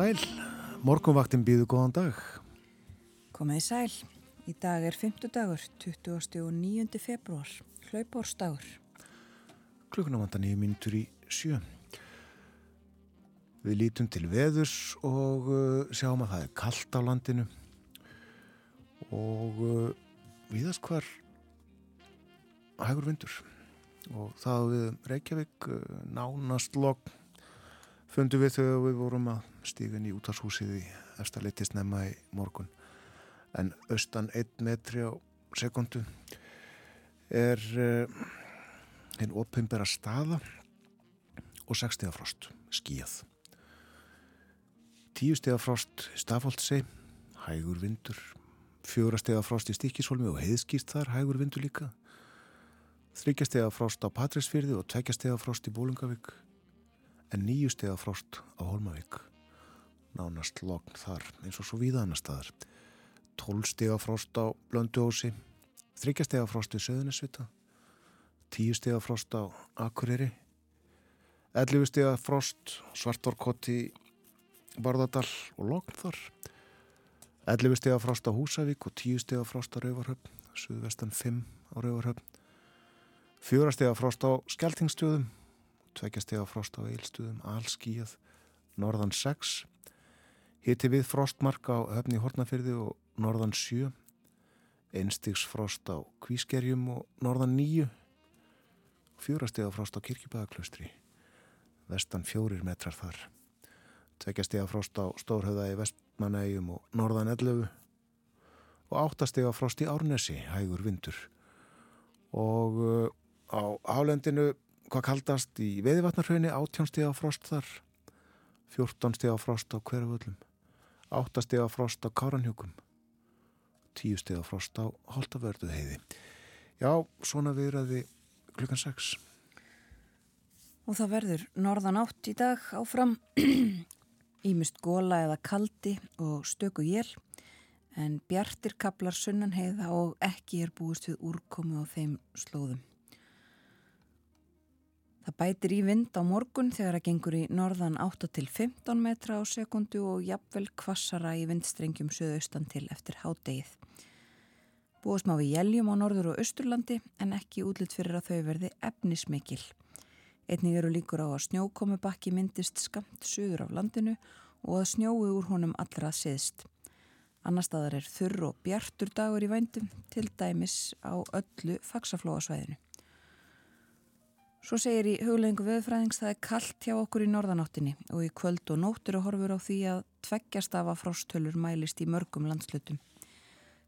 sæl, morgunvaktin býðu góðan dag. Komiði sæl, í dag er 5. dagur, 29. februar, hlaupársdagur. Klukkuna vanda nýju mínutur í sjö. Við lítum til veðurs og uh, sjáum að það er kallt á landinu og uh, viðast hvar hægur vindur og það við Reykjavík uh, nánast logg fundum við þegar við vorum að stígun í útarshúsið í eftirleiti snemma í morgun. En austan 1 metri á sekundu er uh, hinn oppimbera staða og 6 steg frost skíjað 10 steg frost stafóldsei hægur vindur. 4 steg frost í stikkisólmi og heiðskýrt þar hægur vindur líka. 3 steg frost á Patræsfyrði og 2 steg frost í Bólungavík en nýju steg af frost á Holmavík. Nánast logn þar eins og svo víða annar staðar. Tól steg af frost á Blönduósi, þryggja steg af frost í Söðunisvita, tíu steg af frost á Akureyri, ellifu steg af frost Svartvorkoti, Barðardal og logn þar. Ellifu steg af frost á Húsavík og tíu steg af frost á Rauvarhöfn, Suðvestan 5 á Rauvarhöfn. Fjóra steg af frost á Skeltingsstjóðum tveikja steg á frost á eilstuðum, allskíjað, norðan 6, hiti við frostmark á höfni Hortnafyrði og norðan 7, einstigs frost á Kvískerjum og norðan 9, fjóra steg á frost á Kirkjubæðaklaustri, vestan fjórir metrar þar, tveikja steg á frost á Stórhauða í Vestmanægjum og norðan 11 og áttasteg á frost í Árnesi, hægur vindur. Og uh, á álendinu hvað kaldast í veðivatnarhraunni, 18 steg á frost þar, 14 steg á frost á hverjavöllum, 8 steg á frost á káranhjókum, 10 steg á frost á holdavördu heiði. Já, svona viðraði klukkan 6. Og það verður norðan átt í dag áfram, ímist góla eða kaldi og stöku jél, en bjartir kaplar sunnan heiða og ekki er búist við úrkomu á þeim slóðum. Það bætir í vind á morgun þegar það gengur í norðan 8 til 15 metra á sekundu og jafnvel kvassara í vindstrengjum söðaustan til eftir hádegið. Búið smá við jæljum á norður og austurlandi en ekki útlitt fyrir að þau verði efnismikil. Einnig eru líkur á að snjókomubakki myndist skamt söður af landinu og að snjói úr honum allra siðst. Annar staðar er þurr og bjartur dagur í vændum til dæmis á öllu faksaflóasvæðinu. Svo segir í huglegingu veðfræðings það er kallt hjá okkur í norðanáttinni og í kvöld og nóttur og horfur á því að tveggjast af að frosthölur mælist í mörgum landslutum.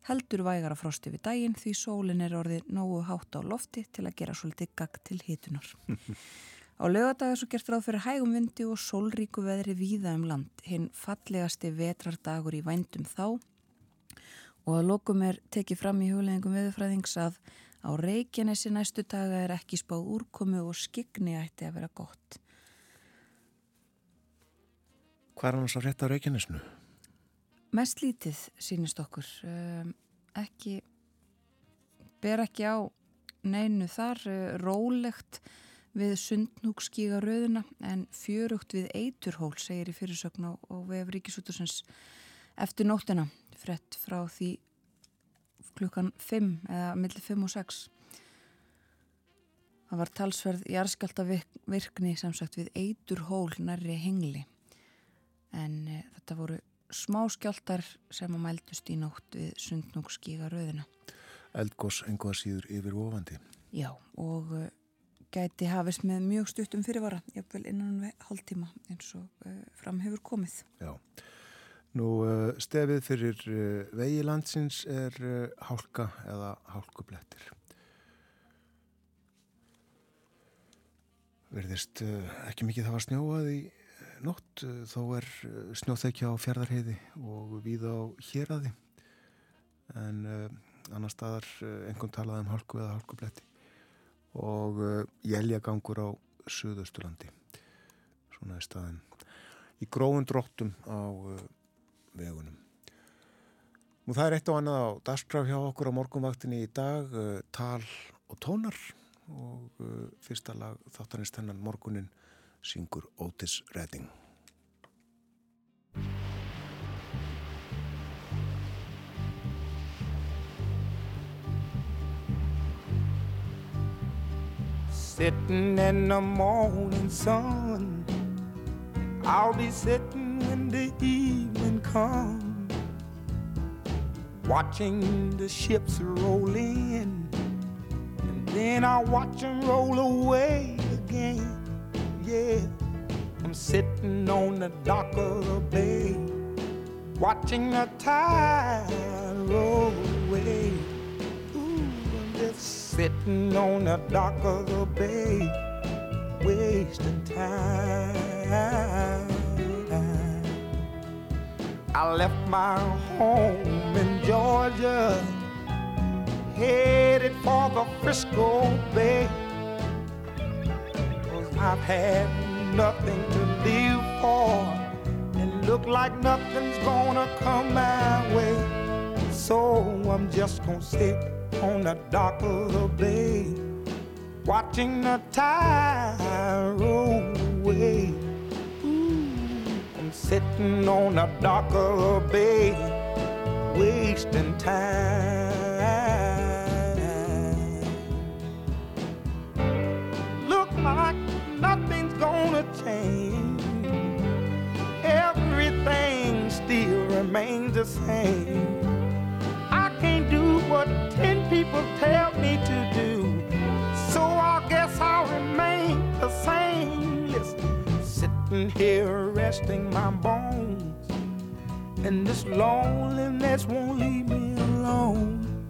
Heldur vægar að frosti við daginn því sólin er orðið nógu hátt á lofti til að gera svolítið gagg til hitunar. Á lögadag er svo gert ráð fyrir hægum vindi og sólríku veðri víða um land, hinn fallegasti vetrardagur í vændum þá og að lokum er tekið fram í hugleggingum veðurfræðings að á Reykjanesi næstu daga er ekki spáð úrkomu og skigni ætti að vera gott. Hvað er hann svo rétt á Reykjanesnu? Mest lítið sínist okkur. Um, ekki, ber ekki á neinu þar, uh, rólegt við sundnúkskíga rauðina en fjörugt við eiturhól segir í fyrirsögn á, á vef Ríkisútursins eftir nóttina frett frá því klukkan 5 eða millir 5 og 6 það var talsverð í arskjálta virkni sem sagt við eitur hól nærri hengli. En e, þetta voru smá skjáltar sem að mældust í nótt við sundnúkskíga rauðina Eldgós engoða síður yfir ofandi. Já og e, gæti hafist með mjög stuttum fyrirvara jafnvel innan hálftíma eins og e, fram hefur komið. Já Nú uh, stefið fyrir uh, vegi landsins er uh, hálka eða hálkublettir. Verðist ekki mikið það var snjóað í nótt, þó er snjóþekja á fjardarheiði og við á héræði en annar staðar engum talaði um hálku eða hálkubletti og jæljagangur á Suðausturlandi. Svona er staðin í gróðun dróttum á vegunum. Nú það er eitt og annað á dasgraf hjá okkur á morgunvaktinni í dag, uh, tal og tónar og uh, fyrsta lag þáttanist hennan morgunin syngur Otis Redding. Sittin' in the morning sun I'll be sittin' when the evening comes, watching the ships roll in, and then I'll watch them roll away again. Yeah, I'm sitting on the dock of the bay, watching the tide roll away. Ooh, I'm just sitting on the dock of the bay, wasting time. I left my home in Georgia, headed for the Frisco Bay. Cause I've had nothing to live for, and look like nothing's gonna come my way. So I'm just gonna sit on the dock of the bay, watching the tide roll away. Sitting on the dock of a bay, wasting time. Look like nothing's gonna change. Everything still remains the same. I can't do what ten people tell me to do. So I guess I'll remain the same. Sitting here resting my bones. And this loneliness won't leave me alone.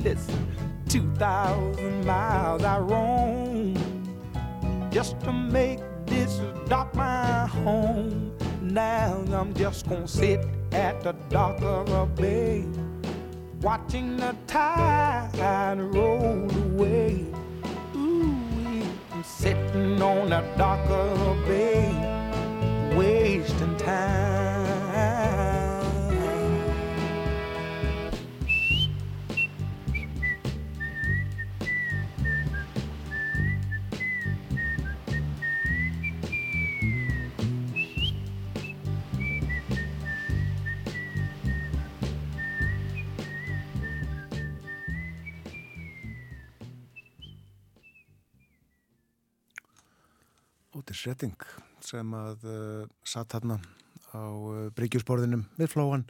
Listen, 2,000 miles I roam just to make this dock my home. Now I'm just gonna sit at the dock of a bay, watching the tide roll away. Sitting on a dock of bay, wasting time. Redding sem að uh, satt hérna á uh, bryggjusborðinum við flóan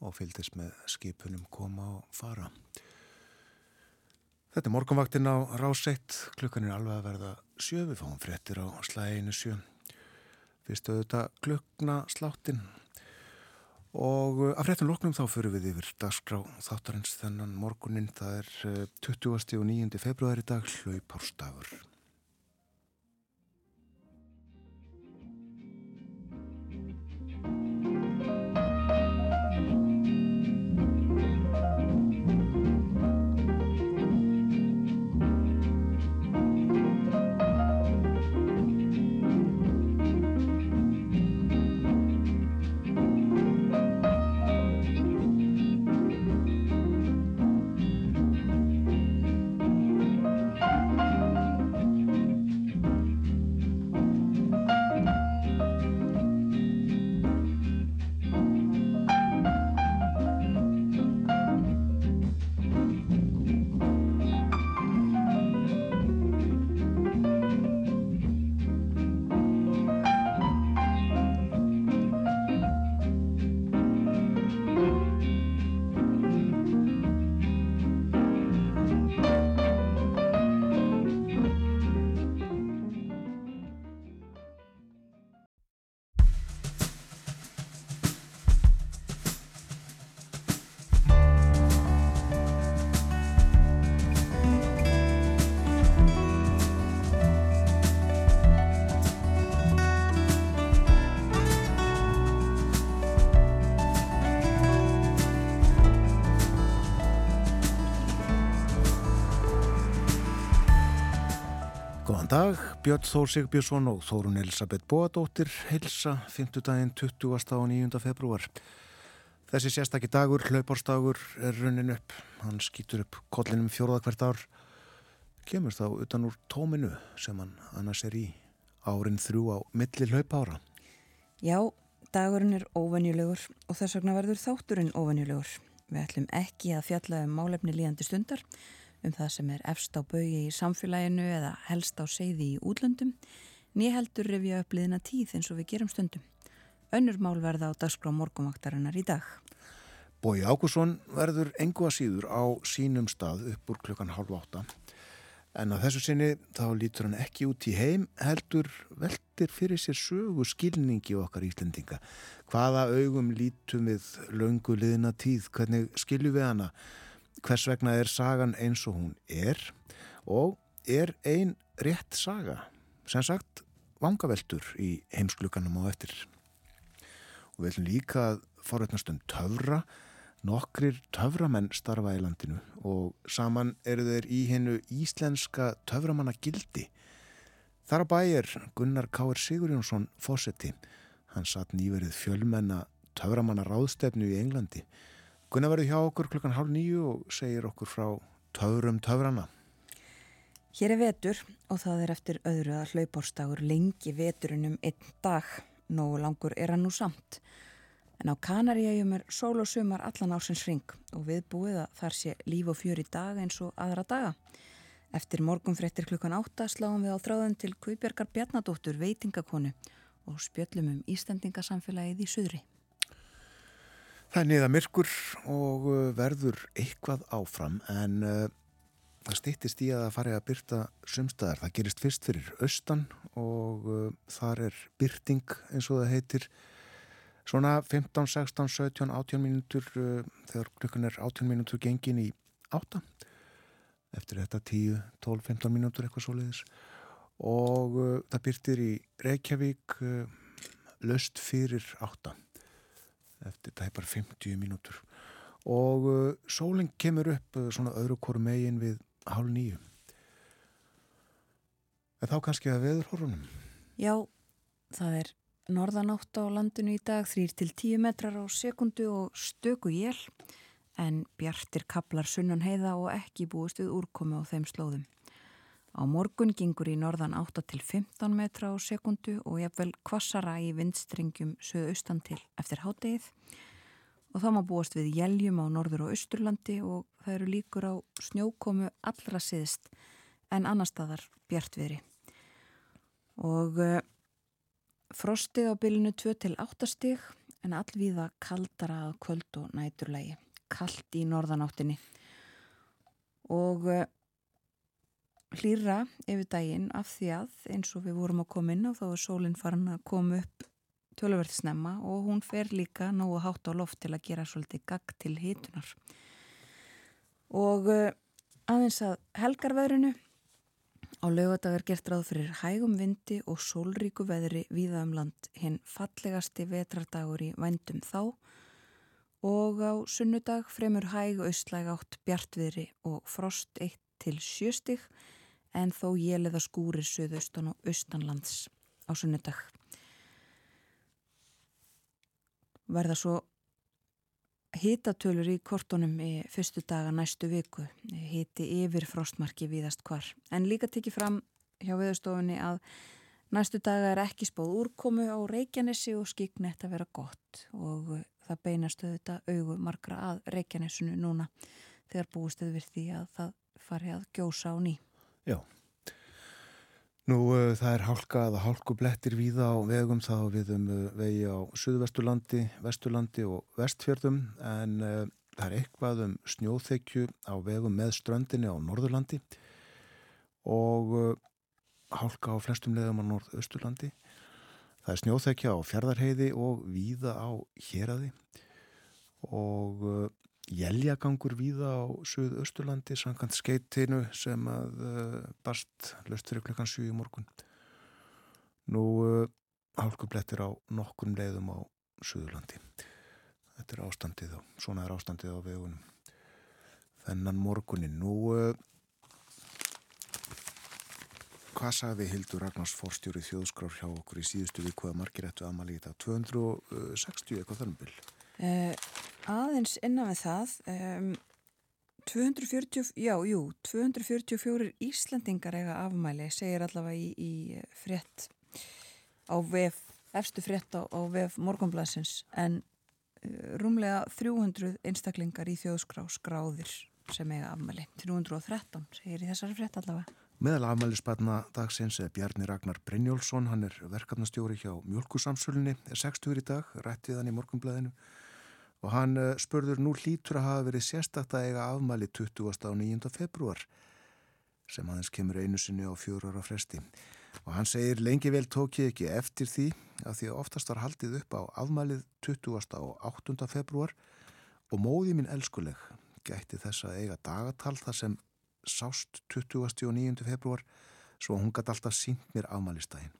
og fylgdist með skipunum koma og fara. Þetta er morgunvaktin á ráseitt, klukkan er alveg að verða sjö, við fáum frettir á slæginu sjö. Fyrstu auðvitað klukkna sláttin og uh, af frettum loknum þá fyrir við yfir dagskrá þáttarins þennan morgunin, það er uh, 20. og 9. februari dag, hlaupárstafur. Góðan dag, Björn Þór Sigbjörnsson og Þórun Elisabeth Bóadóttir heilsa 5. daginn 20. og 9. februar. Þessi sérstakki dagur, hlaupárstagur, er runnin upp. Hann skýtur upp kollinum fjóruða hvert ár. Kemur þá utan úr tóminu sem hann annars er í árin þrjú á milli hlaupára. Já, dagurinn er óvenjulegur og þess vegna verður þátturinn óvenjulegur. Við ætlum ekki að fjalla um málefni líðandi stundar, um það sem er efst á baui í samfélaginu eða helst á seiði í útlöndum, nýheldur revja upp liðina tíð eins og við gerum stundum. Önnur mál verða á dagskrá morgumvaktarinnar í dag. Bói Ákusson verður engu að síður á sínum stað upp úr klukkan halv átta. En að þessu sinni þá lítur hann ekki út í heim heldur veldir fyrir sér sögu skilningi okkar Íslendinga. Hvaða augum lítum við löngu liðina tíð, hvernig skilju við hana, hvers vegna er sagan eins og hún er og er ein rétt saga, sem sagt vangaveltur í heimsklukanum á eftir. Og við ætlum líka að forveitnast um töfra Nokkrir töframenn starfa í landinu og saman eru þeir í hennu íslenska töframanna gildi. Þar á bæir Gunnar K.R. Sigurjónsson fósetti. Hann satt nýverið fjölmenna töframanna ráðstefnu í Englandi. Gunnar verður hjá okkur klukkan hálf nýju og segir okkur frá töfrum töfrana. Hér er vetur og það er eftir öðru að hlaupárstagur lengi veturinn um einn dag. Nógu langur er hann nú samt. En á Kanaríægjum er sól og sumar allan ársins ring og við búið að þar sé líf og fjör í dag eins og aðra daga. Eftir morgunfrettir klukkan átta sláum við á þráðun til Guðbjörgar Bjarnadóttur veitingakonu og spjöllum um Íslandingasamfélagið í suðri. Það er niða myrkur og uh, verður eitthvað áfram en uh, það stýttist í að það fari að byrta sumstaðar. Það gerist fyrst fyrir austan og uh, þar er byrting eins og það heitir. Svona 15, 16, 17, 18 mínútur uh, þegar klukkan er 18 mínútur gengin í 8 eftir þetta 10, 12, 15 mínútur eitthvað svo leiðis og uh, það byrtir í Reykjavík uh, löst fyrir 8 eftir bara 50 mínútur. Og uh, sólinn kemur upp uh, svona öðru koru megin við hálf nýju en þá kannski að veður horfunum Já, það er norðanátt á landinu í dag 3-10 metrar á sekundu og stöku jél en bjartir kaplar sunnan heiða og ekki búist við úrkomi á þeim slóðum. Á morgun gengur í norðan 8-15 metra á sekundu og jafnvel kvassara í vindstrengjum söðaustan til eftir hádegið og þá má búast við jæljum á norður og austurlandi og það eru líkur á snjókomu allra siðist en annar staðar bjartviðri. Og uh, Frostið á bylunu 2 til 8 stig en allvíða kaldara að kvöld og næturlægi. Kald í norðanáttinni. Og uh, hlýra yfir daginn af því að eins og við vorum að koma inn á þá er sólinn farin að koma upp tölverð snemma og hún fer líka nógu hátt á loft til að gera svolítið gagg til hitunar. Og uh, aðeins að helgarveðrinu. Á lögadag er gert ráð fyrir hægum vindi og sólríku veðri víða um land. Hinn fallegasti vetrardagur í vændum þá. Og á sunnudag fremur hæg austlæg átt bjartviðri og frost 1 til 7 stig en þó jéliða skúrir söðaustan og austanlands á sunnudag. Verða svo Hítatölur í kortunum í fyrstu daga næstu viku híti yfir frostmarki víðast hvar. En líka tekið fram hjá viðstofunni að næstu daga er ekki spóð úrkomu á Reykjanesi og skiknett að vera gott og það beinast auðvitað augu margra að Reykjanesinu núna þegar búistuð við því að það fari að gjósa á ný. Já. Nú uh, það er hálkað og hálkublettir víða á vegum þá við um uh, vegi á Suðvesturlandi, Vesturlandi og Vestfjörðum en uh, það er eitthvað um snjóþekju á vegum með ströndinni á Norðurlandi og hálka á flestum leðum á Norðausturlandi. Það er snjóþekja á Fjardarheiði og víða á Hjeraði og jæljagangur víða á Suðausturlandi samkant skeitinu sem að uh, barst löst fyrir klukkan 7 í morgun. Nú uh, hálkublettir á nokkur leiðum á Suðurlandi. Þetta er ástandið og svona er ástandið á vegunum. Þennan morgunin. Nú, uh, hvað sagði Hildur Ragnars fórstjóri þjóðskrár hjá okkur í síðustu viku að margir ættu aðmali í þetta? 260 eitthvað þannum bil? Aðeins innan við það um, 240, já, jú 244 Íslandingar eiga afmæli, segir allavega í, í frétt á vef, efstu frétt á, á vef morgunblæsins en uh, rúmlega 300 einstaklingar í þjóðskrá skráðir sem eiga afmæli. 313 segir í þessari frétt allavega. Meðal afmælisbarna dagsins er Bjarni Ragnar Brynjólfsson, hann er verkefnastjóri hjá Mjölkusamsölunni, er 60 í dag, rætt við hann í morgunblæðinu og hann uh, spurður nú hlítur að hafa verið sérstakt að eiga afmæli 20. og 9. februar sem aðeins kemur einu sinni á fjóru ára fresti og hann segir lengi vel tók ég ekki eftir því að því að oftast var haldið upp á afmælið 20. og 8. februar og móði mín elskuleg gætti þess að eiga dagatal þar sem sást 20. og 9. februar svo hún gæti alltaf sínt mér afmælistægin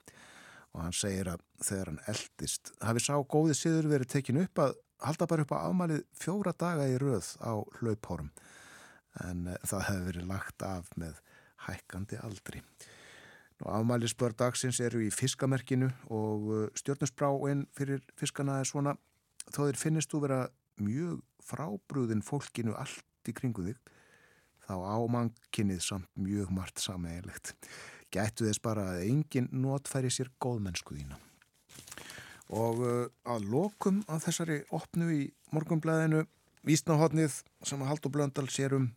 og hann segir að þegar hann eldist hafi sá góði siður verið tekin upp að halda bara upp á afmælið fjóra daga í röð á hlaupárum en uh, það hefði verið lagt af með hækkandi aldri Afmælisbörn dagsins eru í fiskamerkinu og uh, stjórnusbráinn fyrir fiskana er svona þó þeir finnist þú vera mjög frábrúðin fólkinu allt í kringu þig þá ámankinnið samt mjög margt sameigilegt. Gættu þess bara að enginn notfæri sér góðmennsku þína. Og uh, að lokum að þessari opnu í morgunblæðinu Vísnahotnið sem að Haldur Blöndal sér um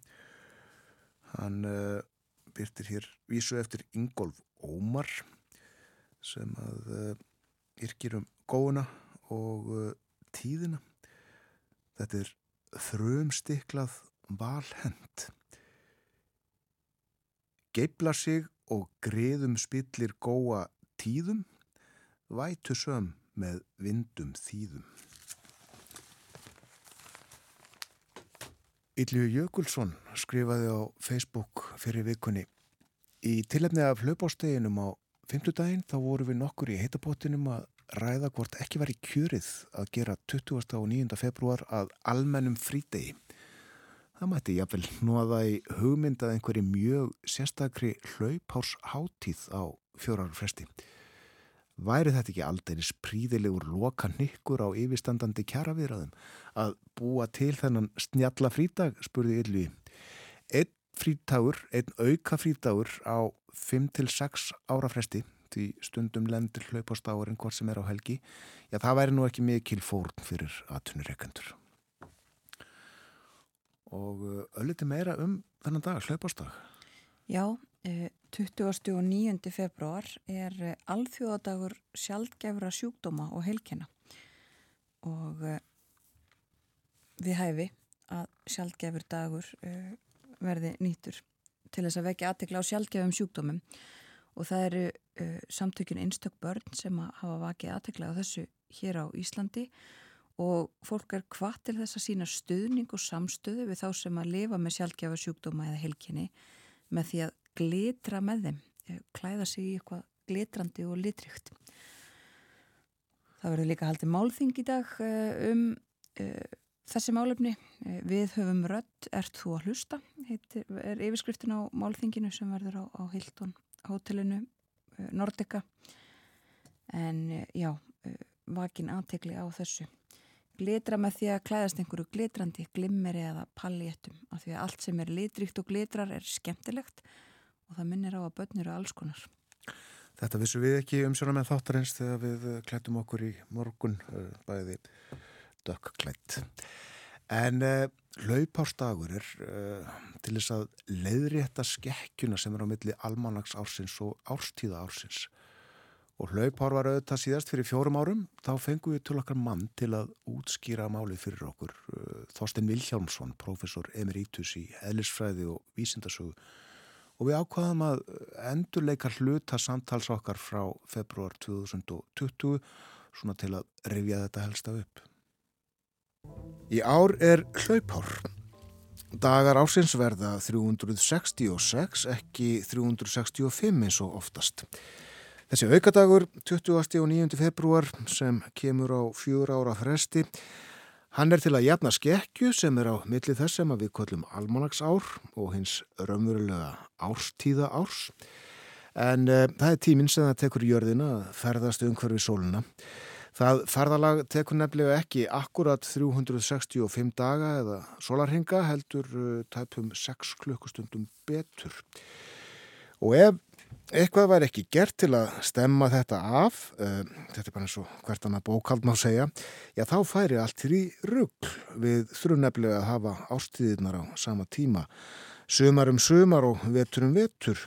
hann uh, byrtir hér vísu eftir Ingolf Ómar sem að uh, yrkir um góðuna og uh, tíðina. Þetta er þrumstiklað valhend geibla sig og greðum spillir góa tíðum vætu söm með vindum þýðum Ylju Jökulsson skrifaði á Facebook fyrir vikunni Í tilefni af hlaupásteginum á fymtudaginn þá voru við nokkur í heitapottinum að ræða hvort ekki var í kjörið að gera 20. og 9. februar að almennum frítegi. Það mætti jáfnvel nóða í hugmynd að einhverju mjög sérstakri hlaupárs hátíð á fjórar fresti. Væri þetta ekki aldeiris príðilegur loka nikkur á yfirstandandi kjaraviðraðum að búa til þennan snjalla frítag, spurði Ylvi. Einn frítagur, einn auka frítagur á 5-6 ára fresti því stundum lendur hlaupastáurinn hvort sem er á helgi, já það væri nú ekki mikil fórn fyrir aðtunureikendur. Og ölliti meira um þennan dag, hlaupastag. Já, 20. og 9. februar er alþjóðadagur sjálfgefra sjúkdóma og heilkena og við hæfi að sjálfgefur dagur verði nýtur til þess að vekja aðtekla á sjálfgefum sjúkdómum og það eru samtökjun einstök börn sem að hafa vakið aðtekla á þessu hér á Íslandi og fólk er hvað til þess að sína stuðning og samstöðu við þá sem að lifa með sjálfgefa sjúkdóma eða helkinni með því að glitra með þeim, klæða sig í eitthvað glitrandi og litrygt. Það verður líka haldið málþing í dag um uh, Þessi málefni, eh, við höfum rödd, ert þú að hlusta, heitir, er yfirskriftin á málþinginu sem verður á, á Hilton hótelinu eh, Nordica en eh, já, vakin aðtekli á þessu. Glitra með því að klæðast einhverju glitrandi, glimmeri eða palléttum af því að allt sem er litríkt og glitrar er skemmtilegt og það minnir á að börnir eru alls konar. Þetta vissum við ekki um sjónum en þáttarins þegar við klættum okkur í morgun bæði dökklætt. En uh, laupárstagur er uh, til þess að leiðrétta skekkjuna sem er á milli almanags ársins og árstíða ársins. Og laupár var auðvitað síðast fyrir fjórum árum, þá fengum við til okkar mann til að útskýra málið fyrir okkur. Uh, Þorsten Vilhjálmsson, professor emeritus í eðlisfræði og vísindasögu. Og við ákvaðum að endurleika hluta samtals okkar frá februar 2020 svona til að rifja þetta helsta upp. Í ár er hlaupár. Dagar ásins verða 366, ekki 365 eins og oftast. Þessi aukadagur, 20. og 9. februar, sem kemur á fjúr ára fresti, hann er til að jafna skekju sem er á milli þess sem við kollum almanagsár og hins raunverulega árstíða árs. En uh, það er tíminn sem það tekur jörðina að ferðast umhverfið sóluna. Það ferðalag tekur nefnilega ekki akkurat 365 daga eða solarhinga heldur uh, tæpum 6 klukkustundum betur. Og ef eitthvað væri ekki gert til að stemma þetta af, uh, þetta er bara eins og hvert annað bókald má segja, já þá færi allt í rugg við þurfum nefnilega að hafa ástíðirnar á sama tíma. Sumar um sumar og vetur um vetur.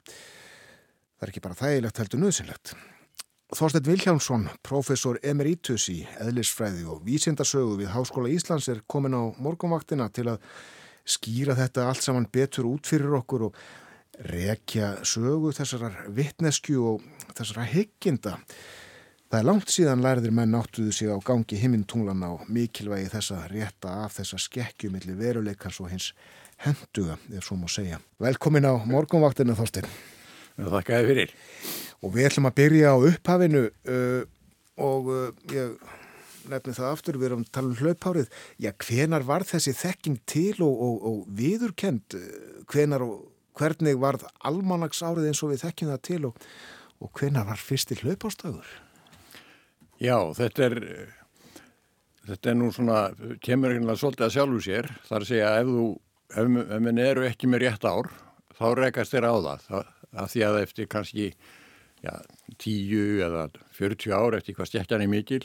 Það er ekki bara þægilegt heldur nöðsynlegt. Þorstein Viljámsson, professor emeritus í eðlisfræði og vísindarsögu við Háskóla Íslands er komin á morgunvaktina til að skýra þetta allt saman betur út fyrir okkur og rekja sögu þessarar vittnesku og þessara hygginda. Það er langt síðan lærðir menn áttuðu sig á gangi himintunglan á mikilvægi þessa rétta af þessa skekkju millir veruleikans og hins henduga, ef svo má segja. Velkomin á morgunvaktinu Þorstein. Þakkaði fyrir. Og við ætlum að byrja á upphafinu uh, og uh, ég nefni það aftur, við erum að tala um hlaupárið. Já, hvenar var þessi þekking til og, og, og viðurkend? Hvenar og hvernig varð almanags árið eins og við þekkjum það til og, og hvenar var fyrsti hlaupástagur? Já, þetta er, þetta er nú svona, kemur einhvernlega svolítið að sjálfu sér. Það er að segja ef þú, ef, ef minn eru ekki með rétt ár, þá rekast þér á það. að því að eftir kannski já, 10 eða 40 ár eftir hvað stjækjan er mikil,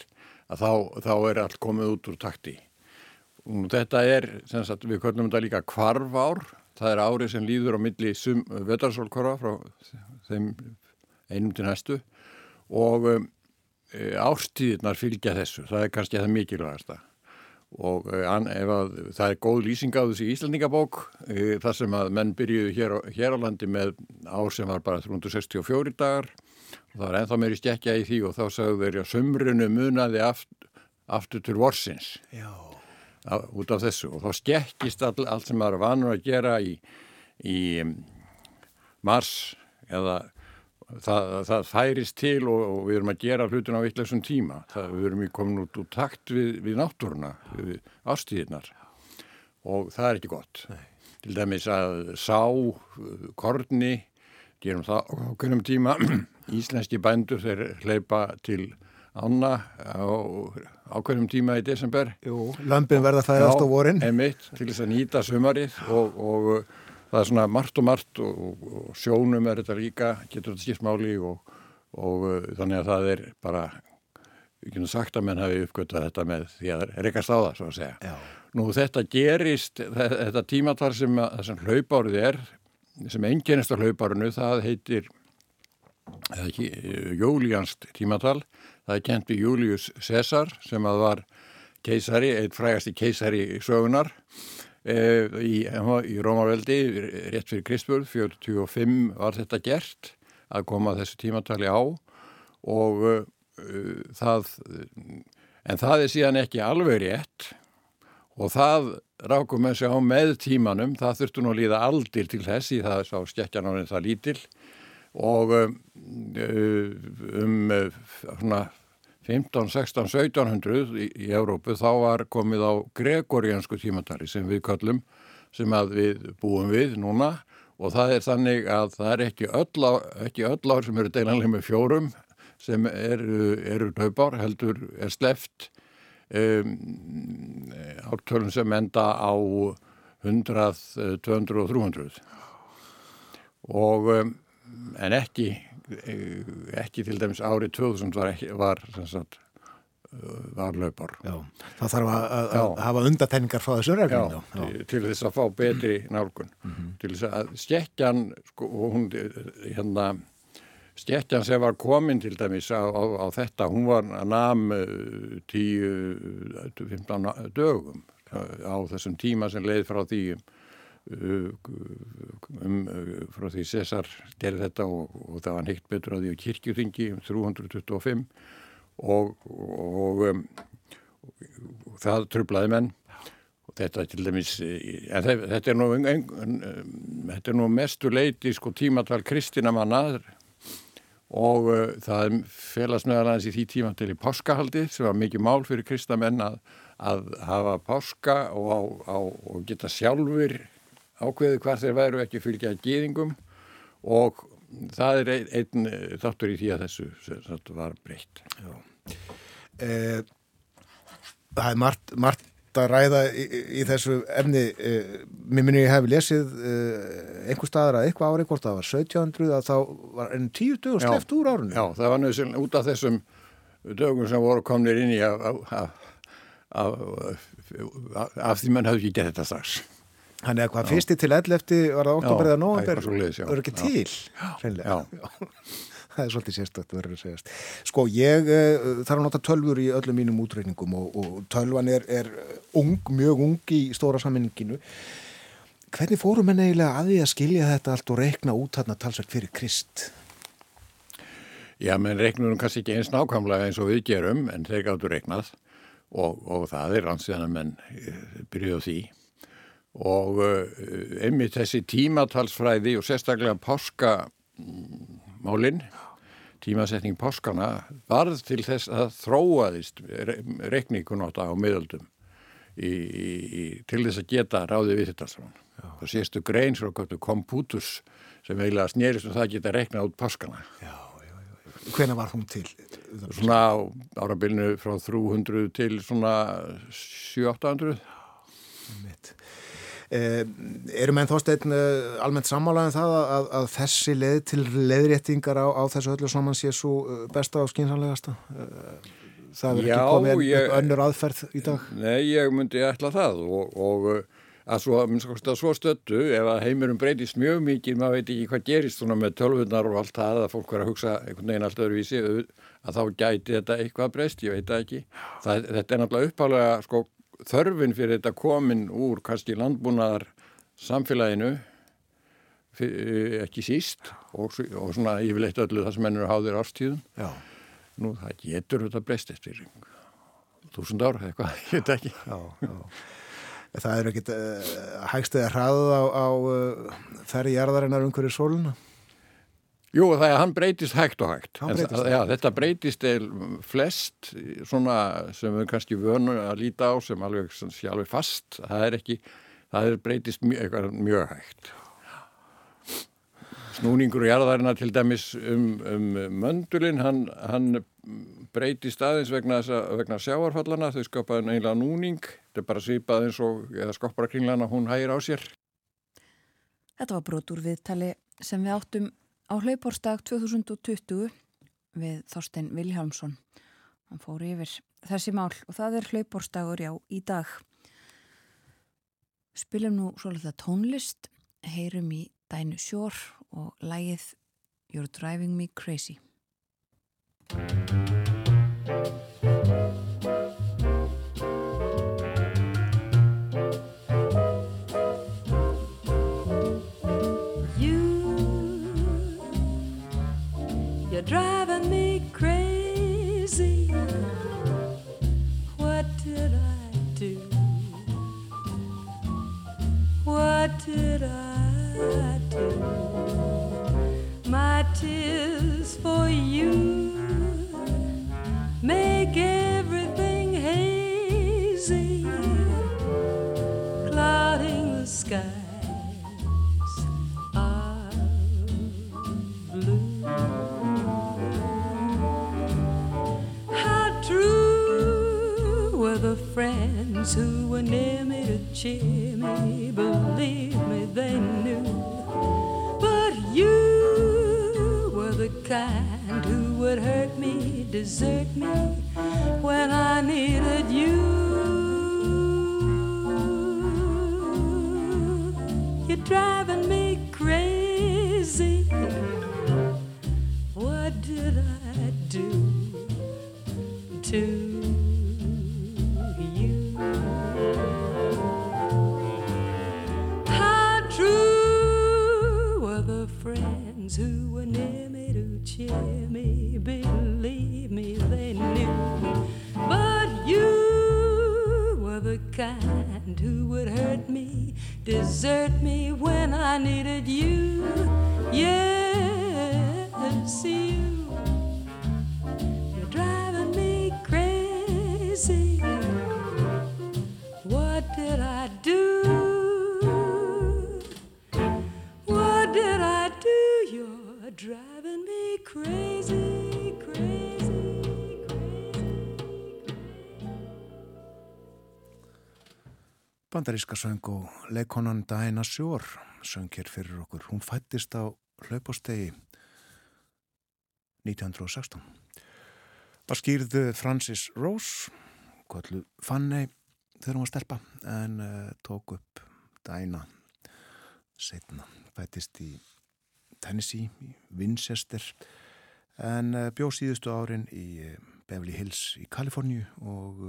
að þá, þá er allt komið út úr takti. Og þetta er, sagt, við köllum þetta líka kvarf ár, það er árið sem líður á milli vedarsólkorfa frá þeim einum til næstu og um, e, ástíðirnar fylgja þessu, það er kannski það mikilvægasta. Og an, að, það er góð lýsing á þessi Íslandingabók e, þar sem að menn byrjuðu hér, hér á landi með ár sem var bara 364 dagar og það var enþá meiri stekja í því og þá sagðu þeir að sömrunu munaði aftur, aftur til vorsins. Já út af þessu. Og þá skekkist all, allt sem maður vanur að gera í, í mars eða það, það færist til og, og við erum að gera hlutin á eittlöksum tíma. Það, við erum í komin út úr takt við, við náttúruna, við ástíðinar og það er ekki gott. Nei. til dæmis að sá korni, gerum það okkurum tíma. Íslenski bændur þeir hleypa til ána á ákveðnum tíma í desember. Jú, lömpin verða það eftir vorin. Já, emitt, til þess að nýta sumarið og, og það er svona margt og margt og, og sjónum er þetta líka, getur þetta skipt máli og, og þannig að það er bara, við kynum sagt að menn hafi uppgötað þetta með því að rekast á það, svo að segja. Já. Nú þetta gerist, þetta tímatar sem, sem hlaupárið er, sem enginnist á hlaupárinu, það heitir Júlíanst tímatal það er kent við Július Cæsar sem að var keisari, eitt frægasti keisari sögunar e, í, í Rómaveldi rétt fyrir Kristburð, 45 var þetta gert að koma þessu tímatali á og uh, það en það er síðan ekki alveg rétt og það rákum með sig á með tímanum, það þurftu nú að líða aldir til þess í það sá skekkjanárið það lítil og um, um svona 15, 16, 1700 í, í Európu þá var komið á gregoriansku tímatari sem við kallum sem að við búum við núna. Og það er þannig að það er ekki öll, á, ekki öll ár sem eru deilanlega með fjórum sem eru, eru taupár heldur er sleft um, ártölun sem enda á 100, 200 og 300 og um, en ekki ekki til dæmis árið 2000 var, ekki, var sagt, var löpar Það þarf að, að, að hafa undatenningar frá þessu reglum já, já. til þess að fá betri nálgun mm -hmm. til þess að skekkjan sko, hún, hérna skekkjan sem var komin til dæmis á, á, á þetta, hún var nam 10-15 dögum á þessum tíma sem leið frá því um, frá því César gerði þetta og, og það var neitt betur á því á kirkjuringi um 325 og, og um, það tröflaði menn. Og þetta til dæmis en þetta er nú, en, en, þetta er nú mestu leiti sko tímatal kristina mannaður og uh, það felast meðal aðeins í því tíma til í páskahaldi sem var mikið mál fyrir kristamenn að, að hafa páska og, á, á, og geta sjálfur ákveði hvað þeir væru ekki fylgja gýðingum og það er einn, þáttur í því að þessu var breytt. Eh, það er margt, margt að ræða í, í þessu efni uh, mér minnir ég hef lesið uh, einhver staðar að eitthvað ári hvort það var 1700 að þá var enn tíu dögur sleft úr árunni Já, það var nöðsynlega út af þessum dögum sem voru komnir inn í af, af því mann hafði ekki gett þetta strax Þannig að hvað fyrsti til ell eftir var það oktober eða november það er ekki til það er svolítið segjast. Sko ég uh, þarf að nota tölfur í öllum mínum útreyningum og, og tölvan er, er ung, mjög ung í stóra sammenninginu hvernig fórum henni eiginlega að því að skilja þetta allt og reikna út hann að talsvægt fyrir krist? Já, menn reiknum kannski ekki eins nákvæmlega eins og við gerum en þeir gáttu reiknað og, og það er rannsíðan að menn eh, byrjuðu því og uh, einmitt þessi tímatalsfræði og sérstaklega páskamálinn tímasetning páskana varð til þess að þróaðist reikningunóta á miðöldum í, í, til þess að geta ráði við þetta saman. Það séstu grein svo kom Pútus sem eiginlega snýrist og um það geta reiknað út páskana. Já, já, já. Hvena var hún til? Svona á árabilinu frá 300 til svona 700-800. Mitt. Eh, eru menn þósteinn eh, almennt sammálaðin um það að, að þessi leið til leiðréttingar á, á þessu öllu saman sé svo eh, besta og skynsanlegasta? Það er ekki komið ég, önnur aðferð í dag? Nei, ég myndi ætla það og, og að svo, að svo stöttu ef að heimurum breytist mjög mikið, maður veit ekki hvað gerist svona með tölvunar og allt það að fólk verður að hugsa einhvern veginn allt öðruvísi að þá gæti þetta eitthvað breyst, ég veit það ekki. Það, þetta er náttúrulega uppalega sko þörfin fyrir þetta komin úr kannski landbúnaðar samfélaginu ekki síst og, og svona yfirleitt öllu það sem ennur háðir ástíðum já. nú það getur þetta breyst eftir þúsund ár eitthvað, ég veit ekki já, já. Það eru ekkit uh, hægstuði að hraða á, á uh, þærri jarðarinnar umhverju sóluna Jú, það er að hann breytist hægt og hægt. Breytist það, já, þetta breytist eða flest svona sem við kannski vönu að líta á sem alveg, sé alveg fast. Það er ekki, það er breytist mjög, mjög hægt. Snúningur og jarðarina til dæmis um, um möndulinn, hann, hann breytist aðeins vegna, vegna sjáarfallana. Þau skapaði einlega núning. Þetta er bara svipað eins og, eða skopara kringlana, hún hægir á sér. Þetta var brotur viðtali sem við áttum á hlaupórstag 2020 við Þorstein Viljámsson. Hann fór yfir þessi mál og það er hlaupórstagur já í dag. Spilum nú svolítið tónlist, heyrum í Dænu Sjór og lægið You're Driving Me Crazy. Did I do? My tears for you make everything hazy, clouding the sky. Friends who were near me to cheer me, believe me, they knew. But you were the kind who would hurt me, desert me when I needed you. You're driving me crazy. What did I do desert me when I needed you. Yes, Bandaríska söng og leikonan Diana Shore söng hér fyrir okkur. Hún fættist á hlaupastegi 1916. Það skýrðu Francis Rose, kvöldu Fanny þegar hún var stelpa en uh, tók upp Diana setna. Fættist í Tennessee, í Winchester en uh, bjóð síðustu árin í uh, Beverly Hills í Kaliforníu og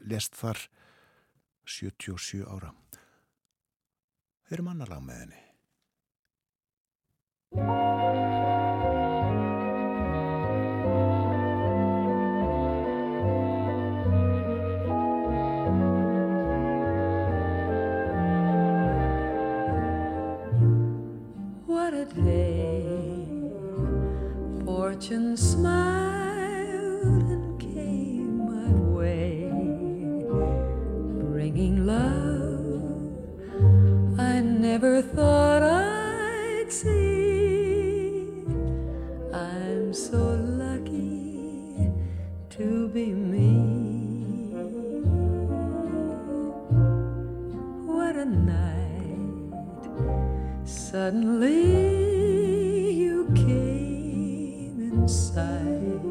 lest þar 77 ára. Heyrum annar lag með henni. What a day Fortune smiled Bringing love I never thought I'd see. I'm so lucky to be me. What a night. Suddenly you came in sight,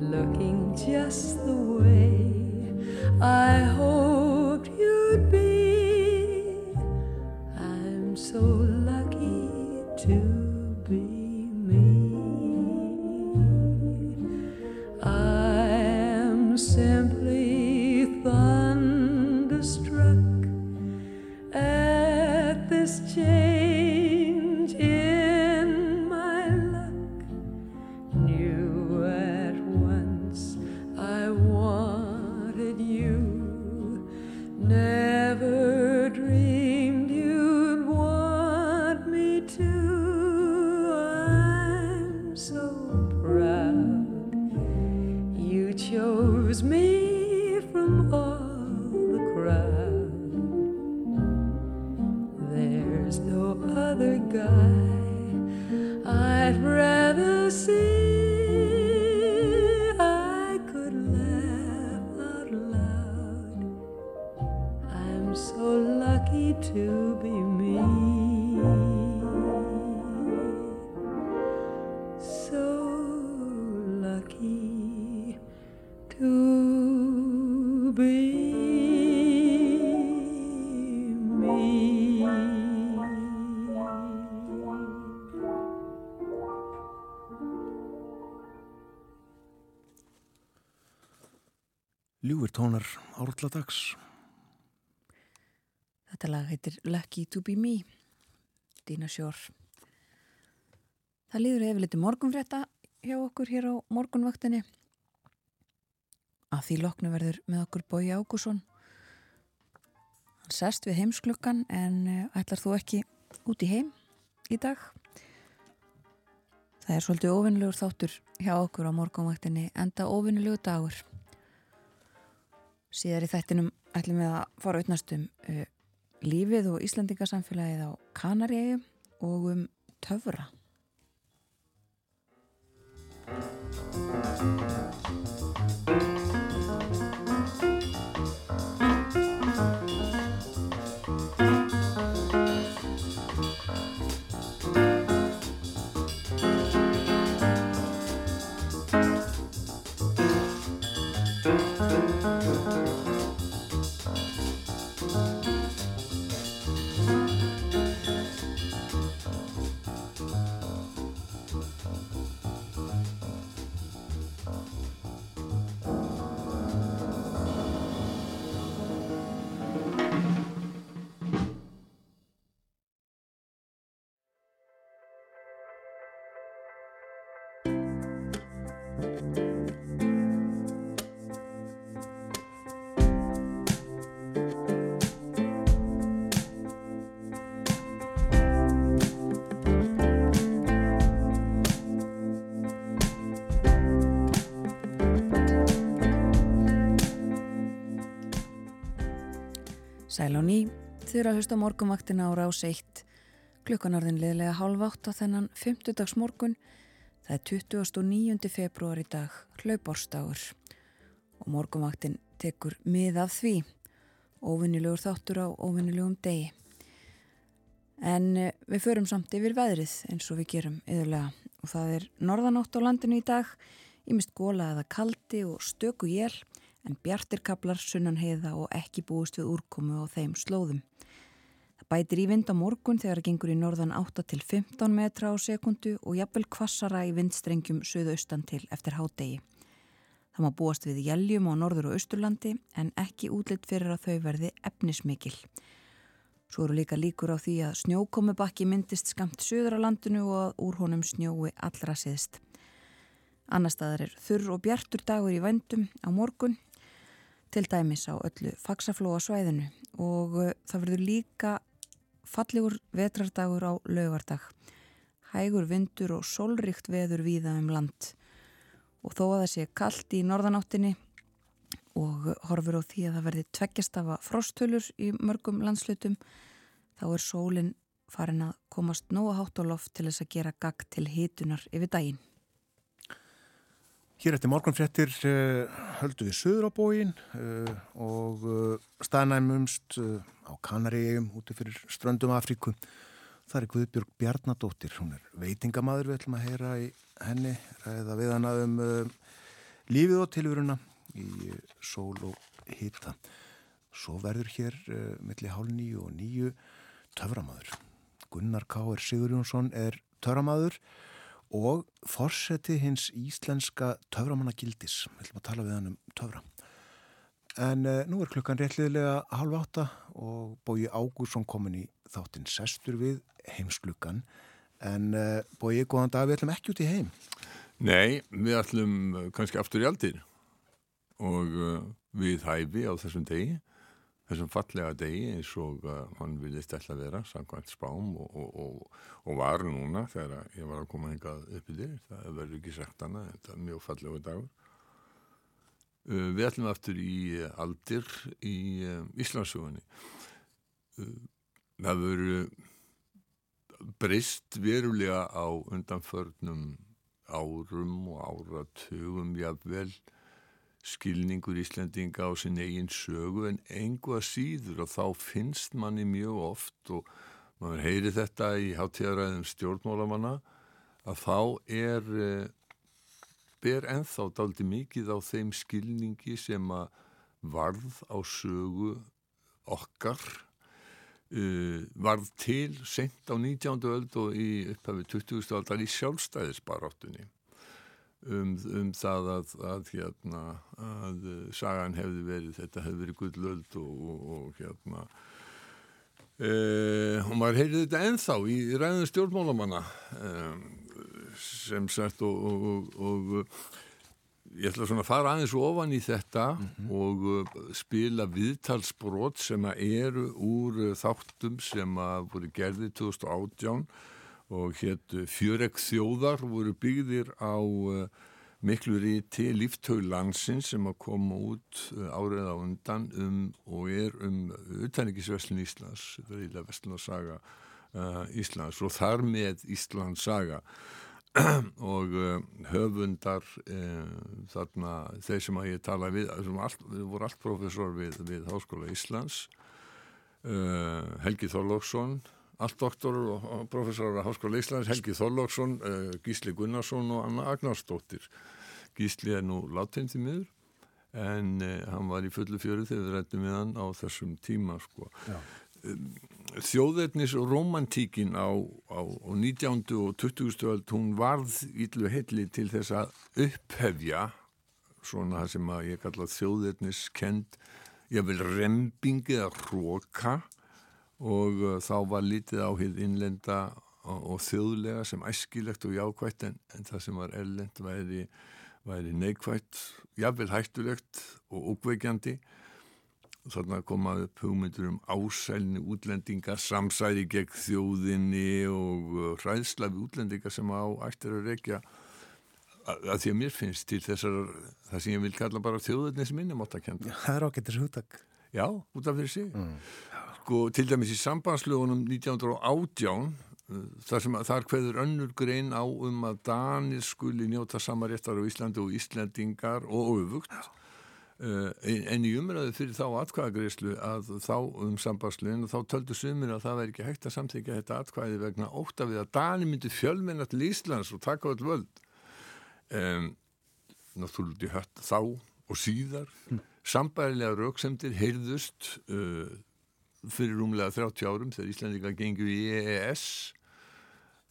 looking just the There's no other guy I'd rather see. Árladags. Þetta lag heitir Lucky to be me, Dina Shore. Það líður hefur litið morgunfrétta hjá okkur hér á morgunvaktinni. Að því loknu verður með okkur Bói Ágússon. Hann sest við heimsklukkan en eh, ætlar þú ekki út í heim í dag. Það er svolítið ofinlegur þáttur hjá okkur á morgunvaktinni enda ofinlegu dagur. Síðar í þættinum ætlum við að fara auðnast um uh, lífið og Íslandingasamfélagið á Kanaríu og um töfra. Sæl og ný, þið eru að hlusta á morgunvaktina á rás 1. Klukkan orðin liðlega hálf átt á þennan 50 dags morgun. Það er 29. februar í dag, hlaupárstagur. Og morgunvaktin tekur mið af því. óvinnilegur þáttur á óvinnilegum degi. En eh, við förum samt yfir veðrið eins og við gerum yðurlega og það er norðanátt á landinu í dag, ímist góla eða kaldi og stöku jél en bjartirkablar sunnan heiða og ekki búist við úrkomu á þeim slóðum. Það bætir í vind á morgun þegar það gengur í norðan 8 til 15 metra á sekundu og jafnvel kvassara í vindstrengjum söðaustan til eftir hádegi. Það má búast við jæljum á norður og austurlandi en ekki útlitt fyrir að þau verði efnismikil. Svo eru líka líkur á því að snjókomubakki myndist skamt söður á landinu og að úr honum snjói allra siðst. Annar staðar er þurr og bjartur dagur í vændum á morgun, til dæmis á öllu faksaflóa svæðinu og uh, það verður líka fallegur vetrardagur á lögardag. Hægur vindur og sólrikt veður víða um land og þó að það sé kallt í norðanáttinni og horfur á því að það verði tveggjastafa frostölur í mörgum landslutum þá er sólinn farin að komast nóga hátt á loft til þess að gera gagd til hitunar yfir daginn. Hér eftir morgunfrettir uh, höldu við söður á bógin uh, og uh, staðnæmumst á Kanaríum úti fyrir ströndum Afríku. Það er Guðbjörg Bjarnadóttir, hún er veitingamadur við ætlum að heyra í henni, ræða við hana um lífið og tilvöruna í sól og hýta. Svo verður hér millir hálf nýju og nýju töframadur. Gunnar K. Sigur Jónsson er töframadur og forseti hins íslenska töframannagildis. Við ætlum að tala við hann um töfra. En uh, nú er klukkan réttliðlega halv átta og Bói Ágúrsson komin í þáttinn sestur við heimsklukkan. En uh, Bói, góðan dag, við ætlum ekki út í heim. Nei, við ætlum kannski aftur í aldir og uh, við hæfi á þessum degi þessum fallega degi eins og uh, hann vilist að vera samkvæmt spám og, og, og, var núna þegar ég var að koma hengað upp í þér það verður ekki sagt hana þetta er mjög fallega dagur. Uh, við ætlum aftur í uh, aldir í Íslandsögunni það verður breyst verulega á undanförnum árum og áratugum jáfnvel skilningur Íslendinga á sin eigin sögu en engu að síður og þá finnst manni mjög oft og maður heyri þetta í hátíðaræðum stjórnmálamanna að þá er eh, ber enþá daldi mikið á þeim skilningi sem að varð á sögu okkar uh, varð til sent á 19. öld og í upphafi 20. aldar í sjálfstæðisbaráttunni um, um það að, að, hérna, að sagan hefði verið, þetta hefði verið gullöld og, og, og hérna e, og maður heyrði þetta enþá í ræðin stjórnmálamanna e, sem sagt og, og ég ætla svona að fara aðeins ofan í þetta mm -hmm. og spila viðtalsbrot sem eru úr þáttum sem að voru gerðið 2018 og hétt Fjöreg þjóðar voru byggðir á uh, miklu ríti líftauglansins sem að koma út uh, árið á undan um og er um utanrikisveslin Íslands, þetta er ílega vestlunarsaga uh, Íslands og þar með Íslands saga og uh, höfundar uh, þarna þeir sem að ég tala við, allt, við voru allt profesor við, við Háskóla Íslands Helgi Þorlóksson allt doktor og professor á Háskóla Íslands, Helgi Þorlóksson, uh, Gísli Gunnarsson og Anna Agnarsdóttir. Gísli er nú látin til miður en uh, hann var í fullu fjöru þegar við rættum við hann á þessum tíma sko. Um, þjóðetnis og romantíkin á, á, á 19. og 20. öld hún varð íllu heilli til þess að upphefja svona það sem að ég kalla þjóðetnis kend, ég vil rembingi eða hróka og uh, þá var lítið á hér innlenda og, og þjóðlega sem æskilegt og jákvægt en, en það sem var erlend væri, væri neikvægt, jáfnvel hættulegt og ókveikjandi þarna komaði upp hugmyndur um ásælni útlendingar, samsæri gegn þjóðinni og uh, hræðslafi útlendingar sem á ættir að rekja að, því að mér finnst til þessar það sem ég vil kalla bara þjóðurnis minnum átt að kenda. Það er ágættis hugtak. Já, út af sig. Mm sko til dæmis í sambandslögunum 1918 þar sem að þar hverður önnur grein á um að Danir skuli njóta samaréttar á Íslandi og Íslandingar og öfugt. Uh, en í umræðu fyrir þá atkvæðagreyslu að þá um sambandslegin og þá töldu sumir að það væri ekki hægt að samþykja þetta atkvæði vegna óta við að Dani myndi fjölmenna til Íslands og taka öll völd. Um, náttúrulega hött þá og síðar. Mm. sambærilega rauksemdir heyrðust uh, fyrir rúmlega 30 árum þegar Íslandika gengur í EES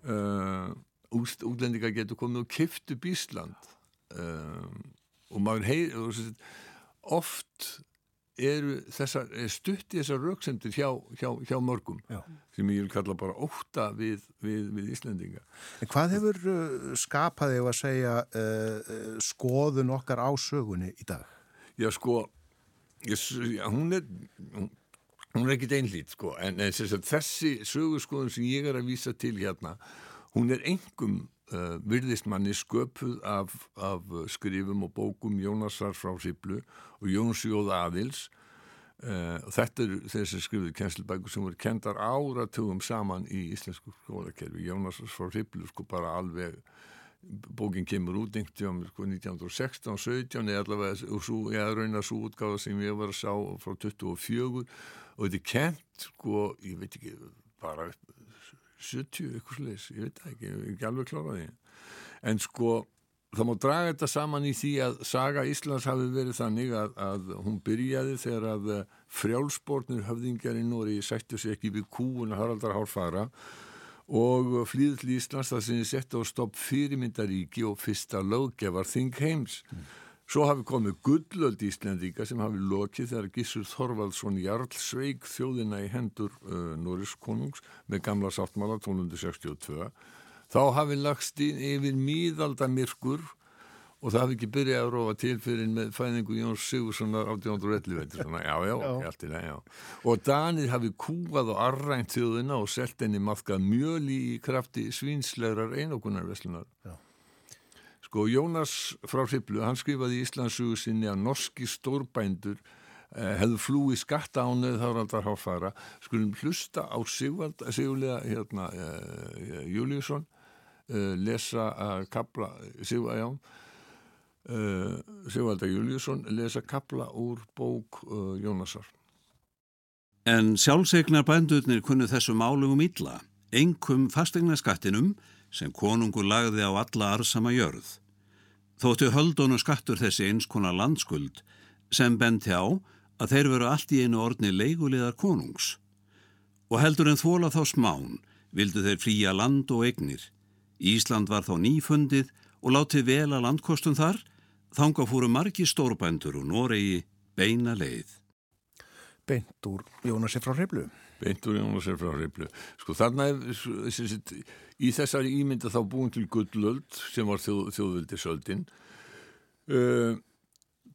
uh, útlendinga getur komið og kiftu Bísland um, og maður heyr oft eru þessar, stutti þessar rauksendir hjá, hjá, hjá mörgum Já. sem ég vil kalla bara óta við, við, við Íslandinga. En hvað hefur uh, skapaði að segja uh, uh, skoðun okkar á sögunni í dag? Já sko, ég, hún er hún, hún er ekkit einlít sko en, en þessi sögurskoðun sem ég er að vísa til hérna hún er engum uh, virðist manni sköpuð af, af skrifum og bókum Jónasar frá Siblu og Jónsjóð Aðils. Uh, þetta er þessi skrifuð kennslubækur sem voru kendar áratugum saman í íslensku skólakerfi. Jónasar frá Siblu sko bara alveg bókinn kemur út veginn sko 1916, 17 eða allavega og svo, ég raunar svo útgáða sem ég var að sá frá 24 og þetta er kent sko, ég veit ekki bara 70 eitthvað sliðis, ég veit ekki, ég er ekki alveg kláraði en sko það má draga þetta saman í því að saga Íslands hafi verið þannig að, að hún byrjaði þegar að eh, frjálsbornir höfðingjarinn Nóri sættu sér ekki við kúuna Haraldar Hálfara og flýðið til Íslands það sem ég sett á stopp fyrirmyndaríki og fyrsta löggefar Þing heims mm. Svo hafi komið gullöld Íslendíka sem hafi lokið þegar Gissur Þorvaldsson Jarl sveig þjóðina í hendur uh, Norris konungs með gamla sáttmála 1262. Þá hafi lagst yfir míðaldamirkur og það hafi ekki byrjað að rófa til fyrir með fæðingu Jóns Sigurssonar 1811. Já, já, já. Til, já. Og Danir hafi kúað og arrænt þjóðina og selt enni maðkað mjöli í krafti svínslegar einokunarveslunar. Já. Sko Jónas frá Hriblu, hann skrifaði í Íslandsugu sinni að norski stórbændur eh, hefðu flúi skatta ánöð þáraldar háfara. Skulum hlusta á Sigvald, Sigurlega hérna, eh, Júliusson eh, lesa að kapla, Sigvald, já, eh, Sigvalda Júliusson lesa kapla úr bók eh, Jónasar. En sjálfsegnar bændurnir kunnu þessu málugum illa, engum fastegna skattinum sem konungur lagði á alla arsama jörð. Þóttu höldónu skattur þessi eins konar landskuld sem benti á að þeir veru allt í einu orðni leigulegar konungs. Og heldur en þóla þá smán vildu þeir flýja land og egnir. Ísland var þá nýfundið og látið vel að landkostum þar, þanga fóru margi stórbændur og Noregi beina leið. Beint úr Jónasi frá Hriblu. Beint úr Jónasi frá Hriblu. Sko þarna í þessari ímynda þá búin til Gullöld sem var þjóð, þjóðvildisöldin uh,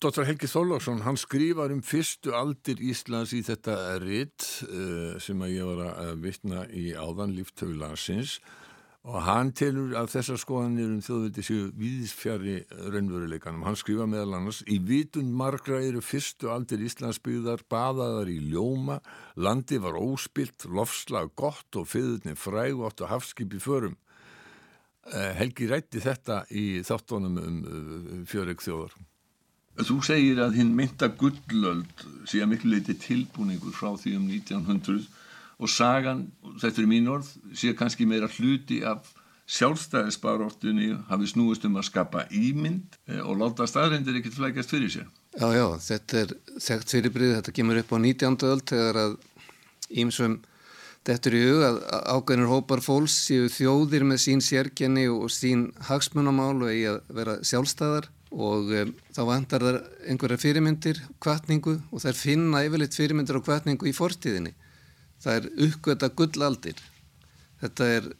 Dr. Helgi Þóllarsson hann skrifar um fyrstu aldir Íslands í þetta ritt uh, sem að ég var að vitna í áðan líftöfulansins og hann telur að þessar skoðanir um þjóðviti séu víðisfjari raunveruleikanum. Hann skrifa meðal annars í vitund margra eru fyrstu aldir Íslandsbyggðar baðaðar í ljóma, landi var óspilt, lofslag gott og fyrirni fræg og hafskipi förum. Eh, Helgi rætti þetta í þáttónum um eh, fjöreg þjóðar. Þú segir að hinn mynda gullöld sé að miklu leiti tilbúningur frá því um 1900 og sagan, þetta er mín orð, sé kannski meira hluti af sjálfstæðisbaróttunni hafi snúist um að skapa ímynd eh, og láta staðrindir ekkert flækast fyrir sér. Já, já, þetta er þekkt fyrirbrið, þetta kemur upp á 19. öll þegar að ímsum Þetta er í hug að ágæðinur hópar fólks séu þjóðir með sín sérkenni og sín hagsmunamál og eigi að vera sjálfstæðar og um, þá vantar þar einhverja fyrirmyndir, kvartningu og þær finna yfirleitt fyrirmyndir og kvartningu í fortíðinni það er uppgöta gullaldir. Þetta er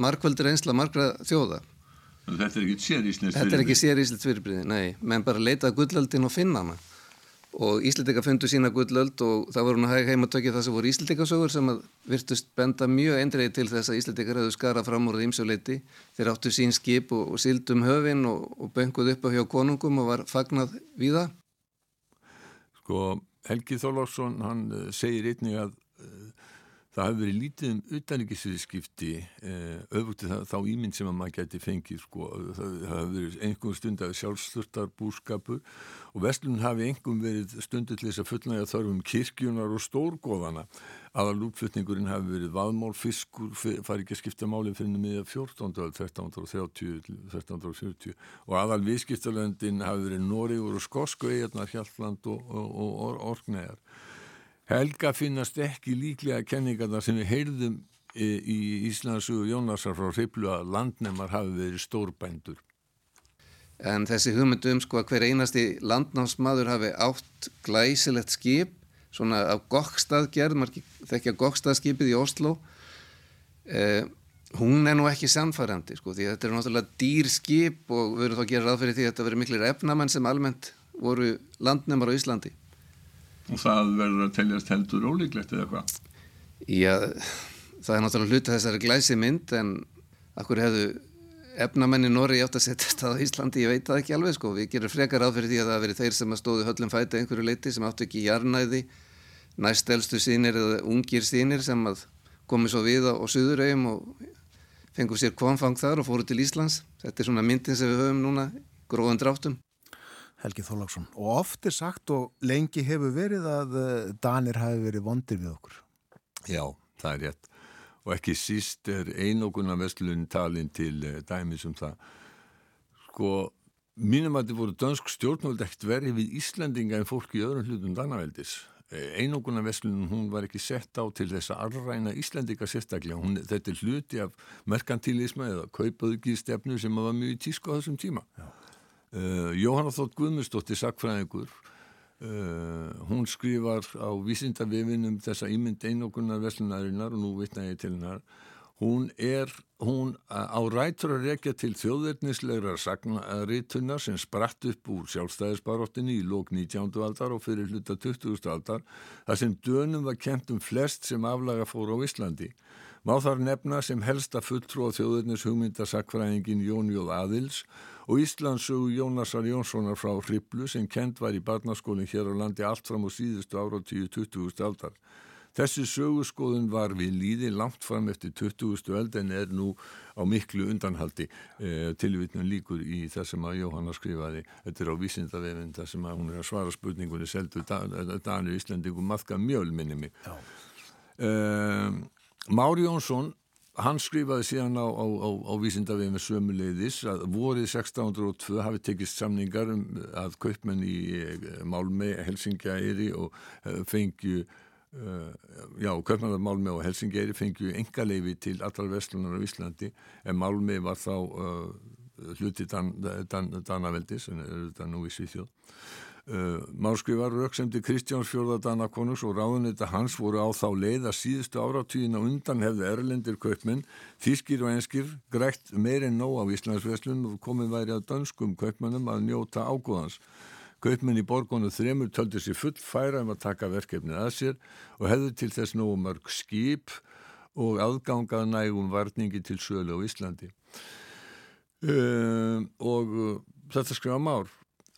markvöldur einsla margra þjóða. Þetta er ekki séríslitt Þetta er ekki séríslitt fyrirbriði, nei. Menn bara leitað gullaldin og finna hana. Og Íslandika fundu sína gullöld og það voru hún að heima tökja það sem voru Íslandikasögur sem að virtust benda mjög eindreið til þess að Íslandikar hefðu skarað fram úr ímsjóleiti þeir áttu sín skip og, og sildum höfin og, og bönguð upp á hjá konungum og var fagnað við það Sko Helgi Þólásson hann eh, segir einnig að það hafi verið lítið um utanrikiðsviðskipti eh, öfugtið þá ímynd sem að maður geti fengið sko, það, það hafi verið einhverjum stund af sjálfslutar búskapur og vestlun hafi einhverjum verið stundu til þess að fullnægja þarfum kirkjunar og stórgóðana aðal útflutningurinn hafi verið vaðmál, fiskur, fari ekki að skipta málinn fyrir miða 14. 1330 1340 og aðal viðskiptalöndin hafi verið Nóriður og Skosku eigarnar Hjalland og, og, og, og Orknæjar Helga finnast ekki líklega kenningarna sem við heyrðum í Íslandsugu Jónasar frá Hriblu að landnemar hafi verið stórbændur. En þessi hugmyndu um sko að hver einasti landnámsmaður hafi átt glæsilegt skip, svona af gokkstaðgerð, þekkja gokkstaðskipið í Oslo, eh, hún er nú ekki samfærandi sko því þetta er náttúrulega dýr skip og við erum þá að gera ráð fyrir því að þetta verið miklir efnamenn sem almennt voru landnemar á Íslandi og það verður að teljast heldur ólíklegt eða hvað? Já, það er náttúrulega hluti þessari glæsi mynd en akkur hefðu efnamenni Nóri átt að setja þetta á Íslandi, ég veit það ekki alveg sko, við gerum frekar áð fyrir því að það veri þeir sem að stóðu höllum fæti einhverju leiti sem áttu ekki jarnæði næstelstu sínir eða ungir sínir sem að komi svo við á, á Suðurauðum og fengu sér konfang þar og fóru til Íslands. Þetta er svona myndin sem við höfum núna gróðan dráttum Helgi Þólagsson. Og oft er sagt og lengi hefur verið að eh, Danir hafi verið vondir við okkur. Já, það er rétt. Og ekki síst er einoguna vestlun talin til eh, dæmis um það. Sko, mínum að þetta voru dönsk stjórnvöld ekkert verið við Íslandinga en fólk í öðrum hlutum Danaveldis. Eh, einoguna vestlun, hún var ekki sett á til þess að arræna Íslandika sérstaklega. Hún, þetta er hluti af merkantilisma eða kaupaðugi stefnu sem var mjög tísku á þessum tíma. Já. Uh, Jóhanna Þótt Guðmustóttir sakfræðingur uh, hún skrifar á vísindavifinum þessa ímynd einogunar veslunarinnar og nú vitna ég til hennar hún er hún á rætur að rekja til þjóðverðnislegra sagnaritunar sem spratt upp úr sjálfstæðisbarottinni í lók 19. aldar og fyrir hluta 20. aldar þar sem dönum var kent um flest sem aflaga fór á Íslandi má þar nefna sem helsta fulltrú á þjóðverðnis hugmyndasakfræðingin Jón Jóð Aðils og Íslandsögu Jónasar Jónssonar frá Hriblu sem kent var í barnaskólinn hér á landi allt fram á síðustu ára og 10-20. aldar. Þessi sögurskoðun var við líði langt fram eftir 20. öld en er nú á miklu undanhaldi eh, tilvitnum líkur í það sem að Jóhanna skrifaði. Þetta er á vísindavefinn það sem að hún er að svara spurningunni seldu Danur Íslandingum maðka mjöl minni mig. Eh, Mári Jónsson Hann skrifaði síðan á, á, á, á vísindavið með sömuleiðis að vorið 1602 hafi tekist samningar um að kaupmenn í eh, Málmei, Helsingæri og eh, fengju, uh, já, kaupmennar Málmei og Helsingæri fengju engaleifi til allar vestlunar á Íslandi en Málmei var þá uh, hluti Dan, Dan, Danaveldis, en er þetta nú í Svíþjóð. Uh, Málskrifar rauksemdi Kristjáns fjörðardana konus og ráðunita hans voru á þá leið að síðustu áratvíðin á undan hefðu erlendir kaupmenn, þýskir og enskir greitt meirinn nóg á Íslandsveslun og komið væri að dönskum kaupmennum að njóta ágóðans. Kaupmenn í borgónu þremur töldi sér full færa um að taka verkefnið að sér og hefðu til þess nógu mörg skip og aðgangað nægum varningi til sölu á Íslandi. Uh, og uh, þetta skrifa már,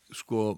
sko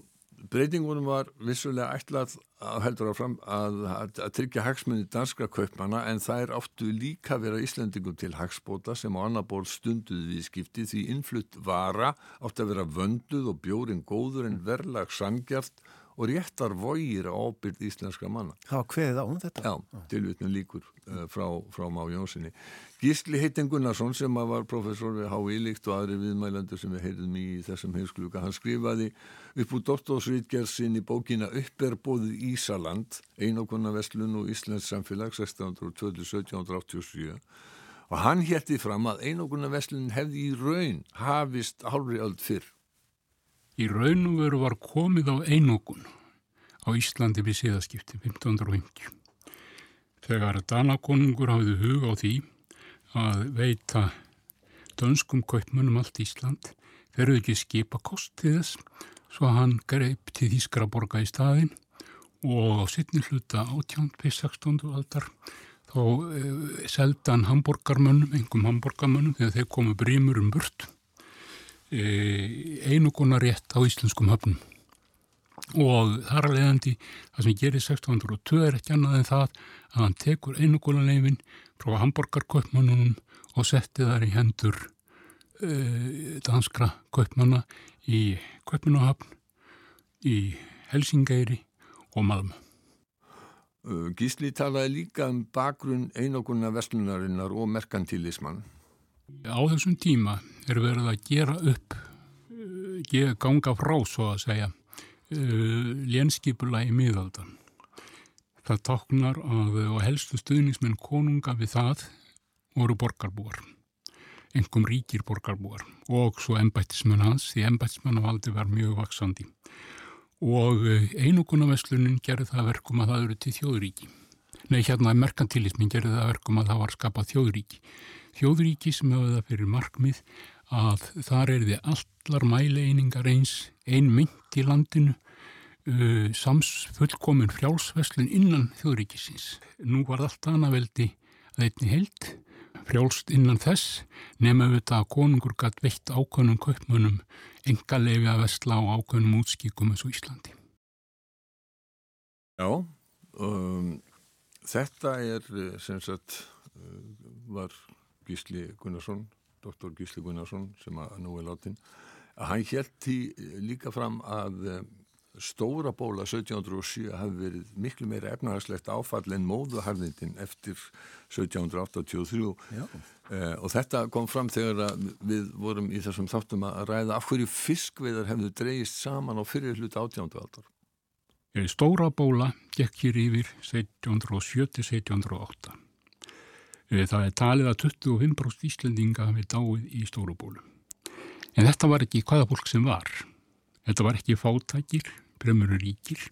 breytingunum var vissulega ætlað að heldur áfram að, að, að tryggja hagsmunni danskra kaupmana en það er áttu líka vera Íslandingum til hagsbóta sem á annar ból stunduði við skipti því innflutt vara átti að vera vönduð og bjórin góður en verlag sangjart og réttar vógir á ábyrð íslenska manna. Það var hverðið á um þetta? Já, tilvitnum líkur uh, frá, frá Má Jónssoni. Gísli Heitin Gunnarsson sem var professor við H.I. Líkt og aðri viðmælandur sem við heyrðum í þessum heilskluka, hann skrifaði upp úr doktorsrítgerðsinn í bókina Upperbóðið Ísaland, einokonna vestlun og Íslands samfélag 1627-1787 og hann hérti fram að einokonna vestlun hefði í raun hafist hálfri öll fyrr Í raunum veru var komið á einókun á Íslandi við síðaskipti 1550. Þegar Danakonungur hafði hug á því að veita dönskum kaupmönnum allt Ísland ferðu ekki skipa kostið þess svo hann greip til Þískaraborga í staðin og á sittni hluta átjánd við 16. aldar þá e, seldan hamburgarmönnum, engum hamburgarmönnum þegar þeir komu brímur um burt E, einu konar rétt á íslenskum höfnum og þar að leiðandi það sem gerir 1602 er ekki annað en það að hann tekur einugólanleifin frá Hamburgerkaupmannunum og setti þar í hendur uh, danskra kaupmanna í Kaupmannahafn, í Helsingæri og Malmö. Gísli talaði líka um bakgrunn einogunna vestlunarinnar og merkantilismann. Á þessum tíma er verið að gera upp, uh, ganga frá svo að segja, uh, lénskipula í miðaldan. Það táknar að og helstu stuðnismenn konunga við það voru borgarbúar, engum ríkir borgarbúar og svo embættismenn hans, því embættismennavaldi var mjög vaksandi. Og einogunaveslunin gerði það verkum að það eru til þjóðuríki. Nei, hérna merkantilismin gerði það verkum að það var skapað þjóðuríki. Þjóðuríki sem hefur það fyrir markmið að þar er þið allar mæleiningar eins, ein mynd í landinu, uh, sams fullkomin frjálsveslun innan þjóðuríkisins. Nú var allt anaveldi að einni held, frjálst innan þess, nema auðvitað að konungur gætt veitt ákvönum kaupmönum enga lefi að vestla á ákvönum útskíkum eins og Íslandi. Já, um, þetta er sem sagt var Gísli Gunnarsson, doktor Gísli Gunnarsson sem að nú er látin, að hann held því líka fram að stóra bóla 1707 hafi verið miklu meira efnahagslegt áfall en móðuharðindin eftir 1783 eh, og þetta kom fram þegar við vorum í þessum þáttum að ræða af hverju fiskveidar hefðu dreyist saman á fyrir hluta átjándu aldar. Stóra bóla gekk hér yfir 1707-1708. Það er talið að 25% Íslendinga hafi dáið í stóru bólu. En þetta var ekki hvaða fólk sem var. Þetta var ekki fátækir, premuru ríkir.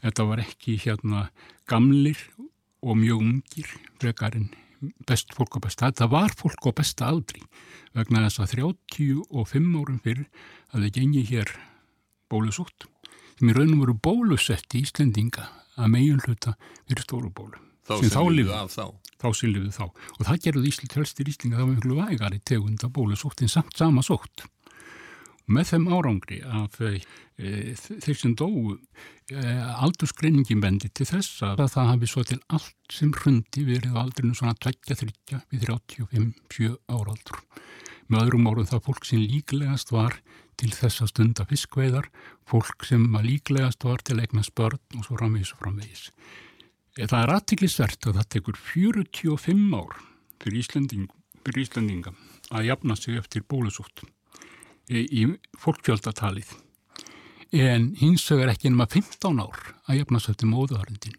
Þetta var ekki hérna gamlir og mjög ungir, frekarinn best fólk á besta. Þetta var fólk á besta aldri vegna þess að 35 árum fyrr að þau gengi hér bólusútt sem í raunum voru bólusett í Íslendinga að megin hluta fyrir stóru bólu. Þá sem liðu af þá. Þá sem liðu þá. Og það gerði Ísland helstir Íslinga var einhverju vægari tegunda bólusútt en samt sama sótt með þeim árangri af e, þeir sem dóu e, aldursgreiningin bendi til þess að það hafi svo til allt sem hrundi verið á aldrinu svona 20-30 við 35-7 áraldur. Með öðrum árum það fólk sem líklegast var til þess að stunda fiskveiðar, fólk sem líklegast var til eigna spörn og svo framvegis og framvegis. E, það er aðtiklisvert að það tekur 45 ár fyrir, Íslanding, fyrir Íslandinga að jafna sig eftir bólusúttum í fólkfjöldatalið en hins vegar ekki nema 15 ár að jafnast eftir móðuharindin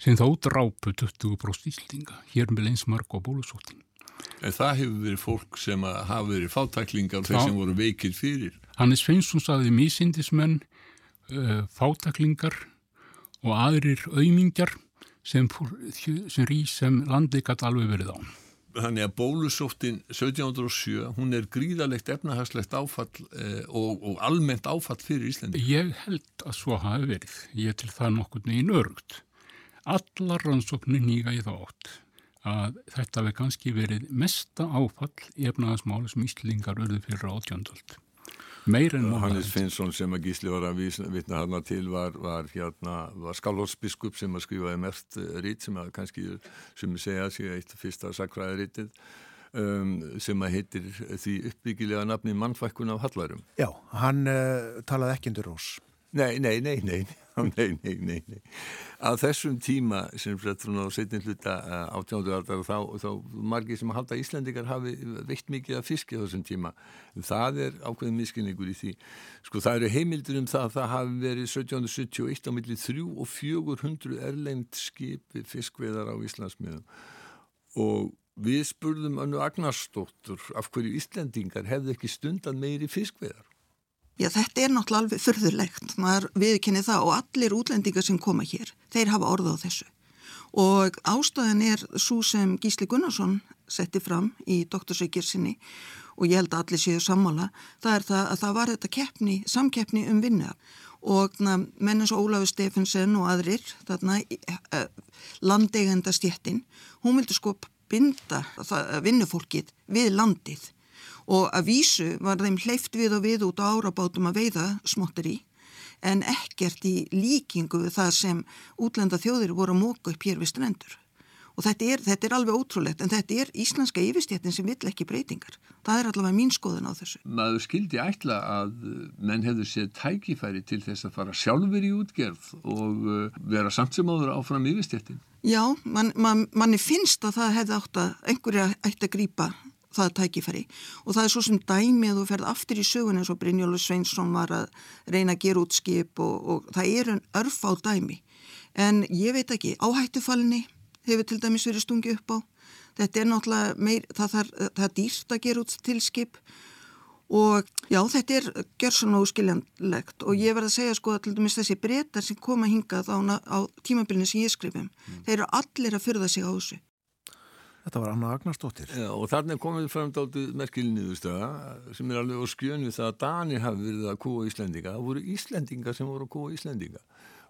sem þá drápu 20% íslinga hér með eins marg á bólusóttin. En það hefur verið fólk sem hafa verið fátaklingar þeir sem voru veikir fyrir. Hannes Sveinsson saði mísindismenn, uh, fátaklingar og aðrir auðmingjar sem, sem rís sem landleikat alveg verið á. Þannig að bólusóttin 1707, hún er gríðalegt efnahagslegt áfall eh, og, og almennt áfall fyrir Íslandi. Ég held að svo hafi verið. Ég til það nokkur neginn örugt. Allar rannsóknir nýga í þá átt að þetta hefði kannski verið mesta áfall efnahagsmáli sem Íslingar örðu fyrir átjöndöld. Meir en móðan. Hannes Finnsson sem að Gísli var að vitna hana til var, var, hérna, var Skálhórsbiskup sem að skrifaði mert rít sem að kannski sem að segja sig eitt fyrsta sakræði rítið um, sem að heitir því uppbyggilega nafni mannfækkun af Hallarum. Já, hann uh, talaði ekki undir rós. Nei, nei, nei, nei, nei, nei, nei, nei. Að þessum tíma sem frett frá setjum hluta átjándu aldar þá, þá margir sem halda Íslandikar hafi veikt mikið af fiski á þessum tíma. Það er ákveðin miskinningur í því. Sko það eru heimildur um það að það hafi verið 1771 á milli 3 og 400 erlend skipi fiskveðar á Íslandsmiðum og við spurðum önnu Agnarsdóttur af hverju Íslandingar hefði ekki stundan meiri fiskveðar. Já, þetta er náttúrulega alveg förðurlegt, maður viðkynni það og allir útlendingar sem koma hér, þeir hafa orða á þessu. Og ástæðan er svo sem Gísli Gunnarsson setti fram í doktorsveikir sinni og ég held að allir séu sammála, það er það að það var þetta keppni, samkeppni um vinna og mennins Ólafur Stefensen og aðrir, þarna landegenda stjettin, hún vildi sko binda vinnufólkið við landið og að vísu var þeim hleyft við og við út á árabátum að veiða smottir í en ekkert í líkingu það sem útlenda þjóðir voru að móka upp hér við strendur. Og þetta er, þetta er alveg ótrúlegt, en þetta er íslenska yfirstjættin sem vill ekki breytingar. Það er allavega mín skoðun á þessu. Maður skildi ætla að menn hefðu séð tækifæri til þess að fara sjálfur í útgerð og uh, vera samt sem áður áfram yfirstjættin. Já, man, man, manni finnst að það hefði átt að einhverja ætti að grýpa það tækifæri. Og það er svo sem dæmi að þú ferð aftur í sögun eins og Brynjólu Sveinsson var að reyna að gera út skip og, og það er en örf á dæmi. En ég veit ekki, áhættufalni hefur til dæmis verið stungi upp á. Þetta er náttúrulega meir, það, það, það er dýrt að gera út til skip. Og já, þetta er gjörsan og skiljanlegt og ég verð að segja sko að til dæmis þessi breytar sem koma hingað á, á tímabilinu sem ég skrifum, mm. þeir eru allir að fyrða sig á þessu Þetta var Anna Agnarsdóttir. Já, og þarna komið fram dáltið merkilinniðustöða sem er alveg á skjön við það að Danir hafi verið að kúa Íslendinga. Það voru Íslendinga sem voru að kúa Íslendinga.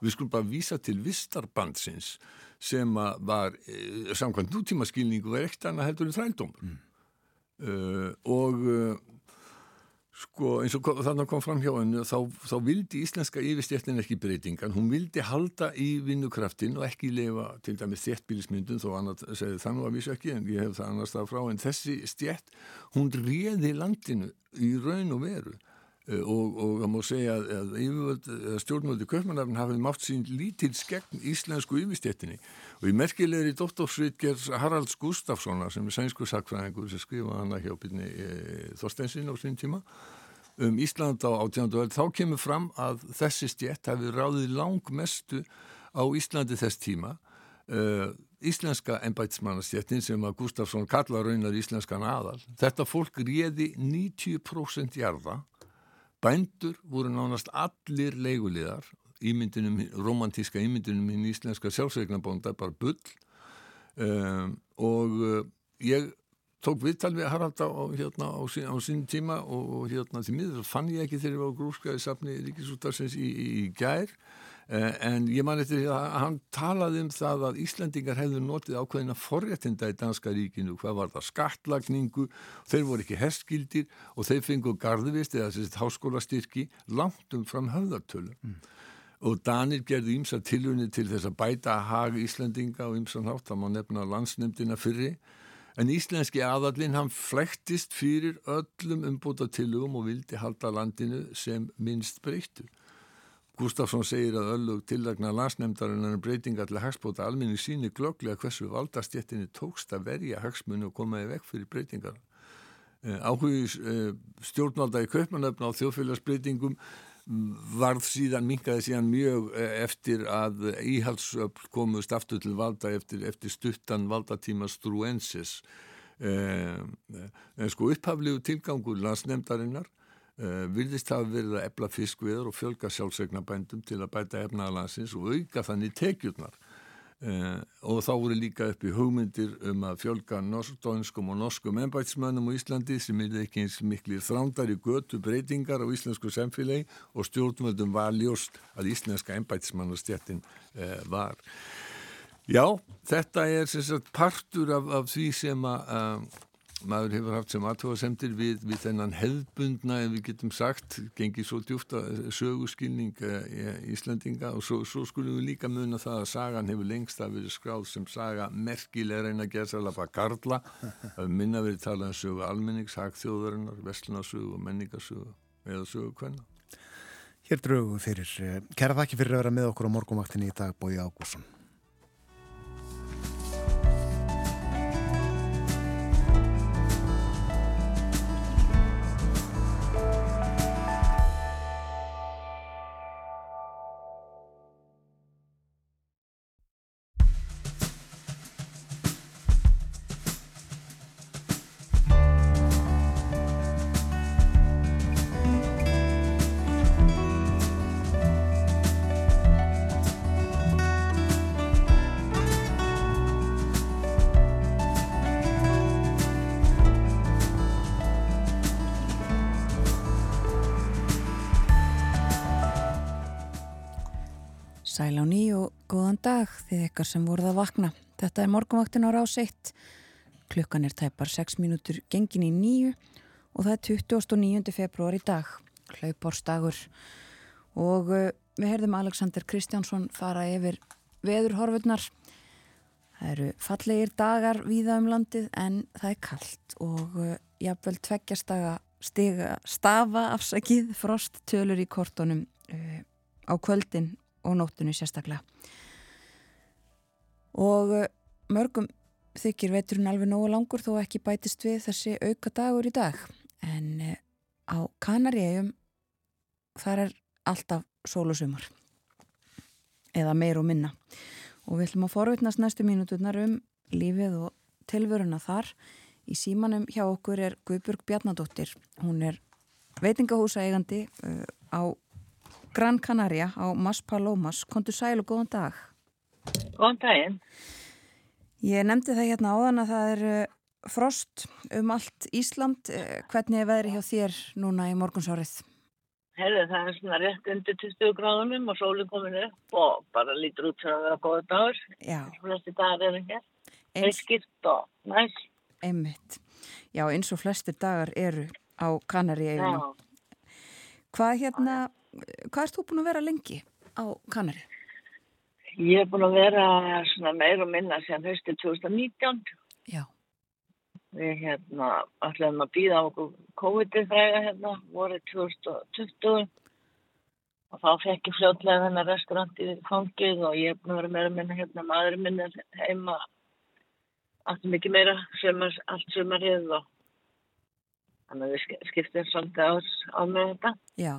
Við skulum bara vísa til Vistarbandsins sem var, eh, samkvæmt nútíma skilningu, var ekkert annað heldur en þrældómur. Mm. Uh, og uh, Sko eins og þannig kom fram hjá hennu þá, þá vildi íslenska yfirstjættin ekki breytingan, hún vildi halda í vinnukraftin og ekki lifa til dæmis þéttbílismyndun þó annað segði þannig að vísu ekki en ég hef það annars það frá. En þessi stjætt hún réði landinu í raun og veru og, og það má segja að, að stjórnmöldi köpmanafn hafið mátt sín lítils gegn íslensku yfirstjættinni og í merkilegri dóttorsvitgers Haralds Gustafssona sem er sænsku sakfræðingur sem skrifaði hana hjá byrni e, Þorstensin á sín tíma um Ísland á átjánduöld þá kemur fram að þessi stjett hafi ráðið langmestu á Íslandi þess tíma. Uh, íslenska ennbætsmannastjettin sem að Gustafsson kalla raunar íslenskan aðal. Þetta fólk réði 90% jarða bændur voru nánast allir leigulegar ímyndunum, romantíska ímyndunum í íslenska sjálfsveiknabónda bara bull. Um, og uh, ég tók viðtal við Harald á, hérna, á, sín, á sín tíma og, og hérna til miður fann ég ekki þegar ég var grúskaði safni Ríkisútarsins í, í, í gær. eh, en ég man eftir að hann talaði um það að Íslandingar hefðu notið ákveðina forréttinda í Danska ríkinu. Hvað var það? Skattlagningu. Þeir voru ekki herskildir og þeir fengu garðvist eða þessi háskólastyrki langt um fram höfðartölu mm. og Danir gerði ímsa tilunni til þess að bæta hag Íslandinga og ímsan hátt, það má nefna landsnefndina fyrri. En íslenski aðallin hann flæktist fyrir öllum umbúta tilugum og vildi halda landinu sem minnst breyttu. Gustafsson segir að öllug tillagna landsnefndarinnar breytinga til hagsbóta alminni síni glögglega hversu valdastjettinni tókst að verja hagsmunni og komaði vekk fyrir breytingar. Eh, Áhugis eh, stjórnvalda í kaupmanöfn á þjóðfélagsbreytingum varð síðan, minkaði síðan mjög eh, eftir að íhalsöfl komust aftur til valda eftir, eftir stuttan valdatíma struensis en sko upphaflegu tilgangur landsnefndarinnar eh, virðist hafa verið að ebla fiskviðar og fjölga sjálfsegnabændum til að bæta efnaðalansins og auka þannig tekjurnar Uh, og þá voru líka upp í hugmyndir um að fjölga norsk-dónskum og norskum ennbætsmönnum á Íslandi sem er ekki eins miklir þrándar í götu breytingar á íslensku semfélagi og stjórnvöldum var ljóst að íslenska ennbætsmannastjættin uh, var. Já, þetta er sagt, partur af, af því sem að uh, maður hefur haft sem aðtóðasemtir við, við þennan hefðbundna en við getum sagt, gengið svo djúft að sögurskilning uh, Íslandinga og svo, svo skulum við líka muna það að sagan hefur lengst að verið skráð sem saga merkilega reyna að gera sérlega bara garla að minna verið talað um sögu almennings, hagþjóðarinnar, veslunarsögu og menningarsögu eða sögu hvenna. Hér draugu fyrir, eh, kæra þakki fyrir að vera með okkur á morgumvaktinni í dag, Bói Ágússon. Sem voruð að vakna. Þetta er morgunvaktin á rás 1. Klukkan er tæpar 6 mínútur gengin í nýju og það er 29. februar í dag. Hlaupársdagur og uh, við heyrðum Alexander Kristjánsson fara yfir veðurhorfurnar. Það eru fallegir dagar víða um landið en það er kallt og uh, jafnvel tveggjastaga stiga stafa afsakið frost tölur í kortunum uh, á kvöldin og nóttunni sérstaklega. Og uh, mörgum þykir veturinn alveg nógu langur þó ekki bætist við þessi auka dagur í dag. En uh, á Kanaríum þar er alltaf sól og sumar. Eða meir og minna. Og við ætlum að forvitnast næstu mínuturnar um lífið og tilvöruna þar. Í símanum hjá okkur er Guðburg Bjarnadóttir. Hún er veitingahúsa eigandi uh, á Gran Canaria á Mas Palomas. Kontur sæl og góðan dag Góðan daginn Ég nefndi það hérna áðan að það er frost um allt Ísland uh, hvernig er veðri hjá þér núna í morgunsárið? Herðu, það er svona rétt undir 20 gráðunum og sólinn komin upp og bara lítur út sem að vera góða dagur. Já. Flesti dagar eru hér. Eins, Heiskipt og næs. einmitt. Já, eins og flestir dagar eru á Kanari Já. Hvað hérna, hvað ert þú búin að vera lengi á Kanari? Ég er búin að vera svona meir og minna síðan höstið 2019. Já. Við hérna ætlum að býða á okkur COVID-19 fræga hérna vorið 2020 og þá fekk ég fljótlega þennan restaurant í fangið og ég er búin að vera meira minna hérna maðurinn minn er heima allt mikið meira sumar, allt sumarið og þannig að við sk- skiptum svolítið á, með þetta. Já.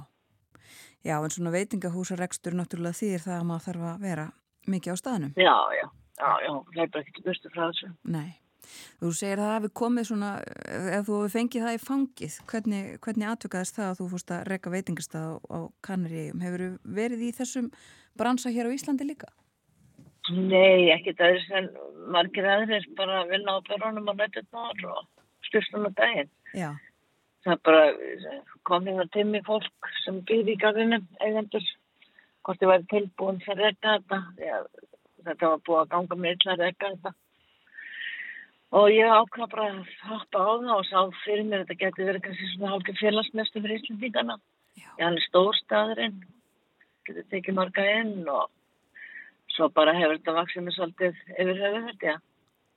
Já, en svona veitingahúsarekstur náttúrulega þýðir það að maður þarf að vera mikið á staðnum. Já, já, já, já, hleypur ekki til burtu frá þessu. Nei. Þú segir að það hefði komið svona, ef þú hefði fengið það í fangið, hvernig, hvernig atvökaðist það að þú fórst að reyka veitingastað á, á Kanaríum? Hefur verið í þessum bransa hér á Íslandi líka? Nei, ekki það er sem margir aðrir bara að vinna á börunum og nætturnar og styrst um að daginn. Já. Það er bara komið það til mig fólk sem býr í garðinum, eigendur, hvort ég væri tilbúin fyrir að reyka þetta. Þetta var búið að ganga með illa að reyka þetta. Og ég ákvað bara að hoppa á það og sá fyrir mér að þetta geti verið kannski svona hálfur félagsmestu fyrir Íslandíkana. Já, hann er stór staðurinn, getur tekið marga inn og svo bara hefur þetta vaksið mér svolítið yfir höfuð já.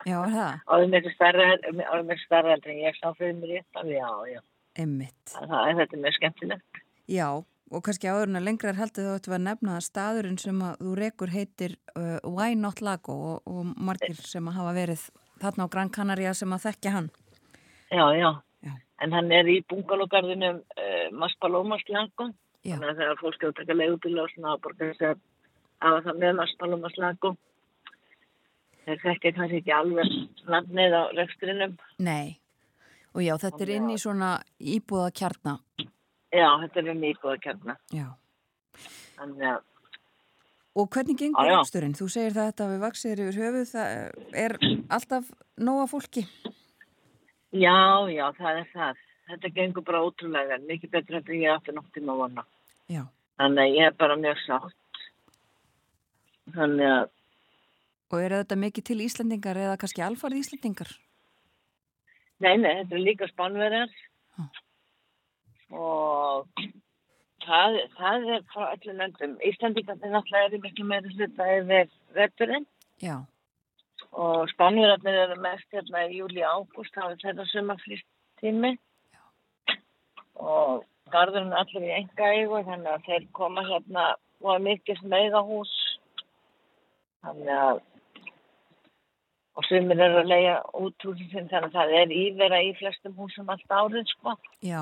Já, er það? Áður mér starra, heldur en ég sá fyrir mér í þetta, já, já. Emmitt. Það er þetta mjög skemmtilegt. Já, og kannski áðurinn að lengra er haldið þá ættum við að nefna að staðurinn sem að þú rekur heitir uh, Why Not Lago og, og margir sem að hafa verið þarna á Gran Canaria sem að þekkja hann. Já, já. Já. En hann er í bungalógarðinum uh, Maspalomas Lago. Já. Þannig að þegar fólk er að taka leigubíla og svona borgar þess að hafa það með Maspalomas Lago. Þeir þekkja kannski ekki alveg nafnið á reksturinnum. Nei, og já, þetta er inn í svona íbúða kjarna. Já, þetta er um íbúða kjarna. Já. Þannig að Og hvernig gengur reksturinn? Þú segir það að þetta við vaksir yfir höfuð, það er alltaf nóga fólki. Já, já, það er það. Þetta gengur bara ótrúlega mikið betur en ég nokt tíma að vona. Já. Þannig að ég er bara mjög sátt. Þannig að, Og eru þetta mikið til Íslandingar eða kannski alfarið Íslandingar? nei, nei, þetta er líka spánverjar. Já. Og það, það er frá öllum löndum. Íslandingarnir náttúrulega eru miklu meira hluta yfir vetturinn. Já. Og spánverjarnir eru mest hérna í júli ágúst, það er þetta sumafrýst tími. Og garðurinn allir í enga eigu, þannig að þeir koma hérna og er mikið smegahús. Þannig að og sumir eru að leia út húsin sinn þannig að það er ívera í flestum húsum allt árið sko. Já.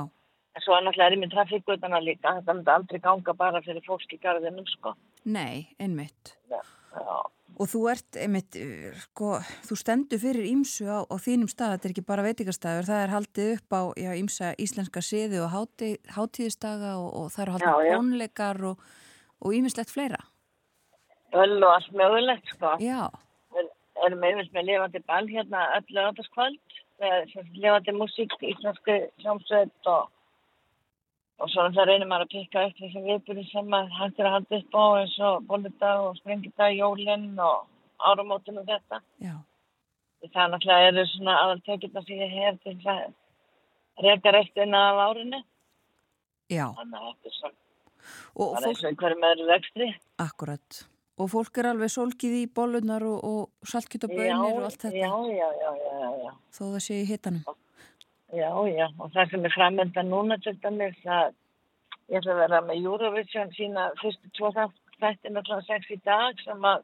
En svo er náttúrulega er með trafíkvöldana líka, þetta myndi aldrei ganga bara fyrir fólk í garðinum sko. Nei, einmitt. Já, já. Og þú ert, einmitt, uh, sko, þú stendur fyrir ímsu á, á þínum stað, þetta er ekki bara veitingastafur, það er haldið upp á já, ímsa íslenska siði og háti, hátíðistaga og, og það eru haldið tónleikar og, ímislegt fleira. Öll og allt mögulegt sko. Já, Við erum einmitt með lifandi ball hérna öll lögataskvöld, með sem sagt lifandi músík, íslensku hljómsveit og og svona það reynir maður að pikka upp þessum viðbyrði sem að hægt er að halda upp á eins og bóludag og sprengidag, jólinn og áramótin og þetta. já, Það náttúrulega eru svona aðaltekjurna sem ég hef til að reyka restina af árinu. já. Þannig að þetta er svona. Og Það er eins og einhverjum öðru vextri. akkurat. Og fólk er alveg sólkið í bollunar og, og bönir og allt þetta. Já, já, já, já, já, já. Þó það sé í hitanum. Já, já, og það sem er framönda núna til dæmis að ég ætla að vera með Eurovision sína fyrstu tvo þættina kl. 6 í dag sem að,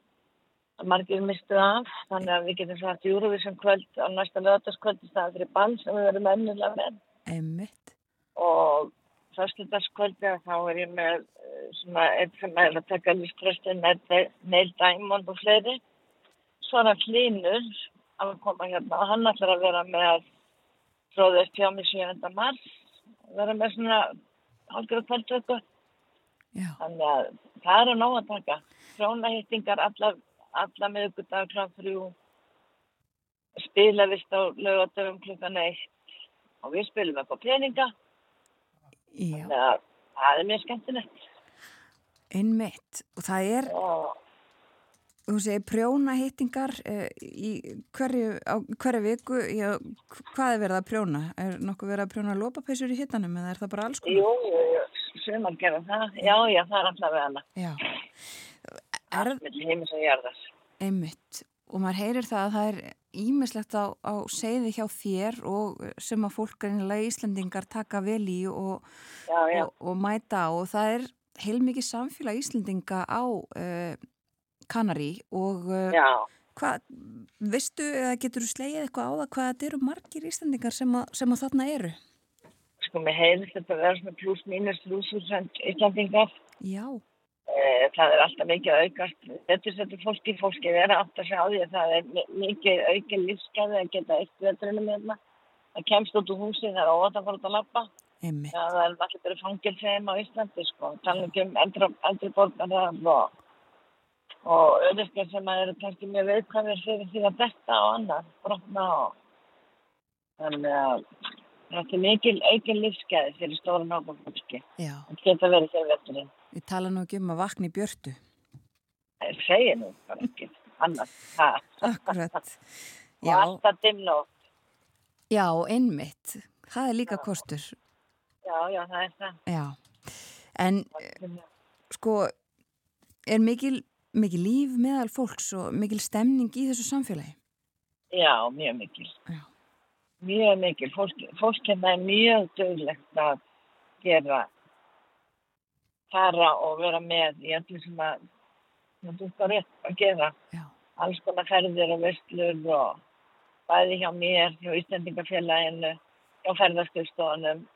að margir mistu af, þannig að við getum sagt Eurovision kvöld á næsta lögataskvöld í staðan fyrir ball sem við verðum ennilega með Einmitt. og fyrstudagskvöldi þá er ég með eh, svona einn sem er að taka líftröstin Neil Diamond og fleiri svo hann Hlynur að koma hérna og hann ætlar að vera með tróðist hjá mig 7. mars vera með svona hálfgjörðu kvöldvöku Já. þannig að það er að ná að taka frónahýttingar alla, alla miðugudag kl. 3 spilavist á lögadöfum klukkan 1 og við spilum á peninga Já, þannig að það er mjög skemmtilegt einmitt. Og það er, og þú segir, prjóna hittingar uh, í hverju, á hverju viku. Já, hvað er verið að prjóna? Er nokkuð verið að prjóna lópapeysur í hittanum eða er það bara alls konar? jú, jú, jú, sumar gera það já, já, það er alltaf við hana Já. Er milli heimis og jarðar einmitt. Og maður heyrir það að það er ímislegt á, á segði hjá þér og sem að fólk reynilega Íslandingar taka vel í og, já, já, og, og mæta á og það er heilmikið samfélag Íslandinga á uh, Kanari og uh, já. hvað, veistu eða getur þú slegið eitthvað á það hvað þetta eru margir Íslandingar sem að, sem að þarna eru? sko, mér heyrðist þetta vera svona pluss mínus 3000 Íslandingar Já, Eh, það er alltaf mikið aukast. Þetta setur fólki, fólki vera átt að sjá því að það er mi- mikið aukin lífsgæði að geta eitt veturinn með það það kemst út úr húsi, það er óvægt að fara út að lappa það er allir bara fangilsheim á Íslandi sko, tala ekki um eldri, borgarar og, og auðvitað sem að eru kannski mjög viðkvæmir fyrir því að detta og annað, brotna og þannig að þetta er mikil aukin lífsgæði fyrir stóra nákvæm fólki. Já, Það geta verið þegar veturinn. við tala nú ekki um að vakna í björtu. Það segir nú bara ekki annað. Ha. Akkurat. Og Já, alltaf dimmnótt. já, einmitt. Það er líka kostur. Já, já, það er það. Já, en eh, sko, er mikil, mikil líf meðal fólks og mikil stemning í þessu samfélagi? Já, mjög mikil. Já. Mjög mikil. Fólk, fólk hérna er mjög döglegt að gera, fara og vera með í öllu sem að það dúkar upp að gera. Já. Alls konar ferðir og vestlur og bæði hjá mér, hjá Íslandingafélaginu, hjá ferðarskjöfstofunum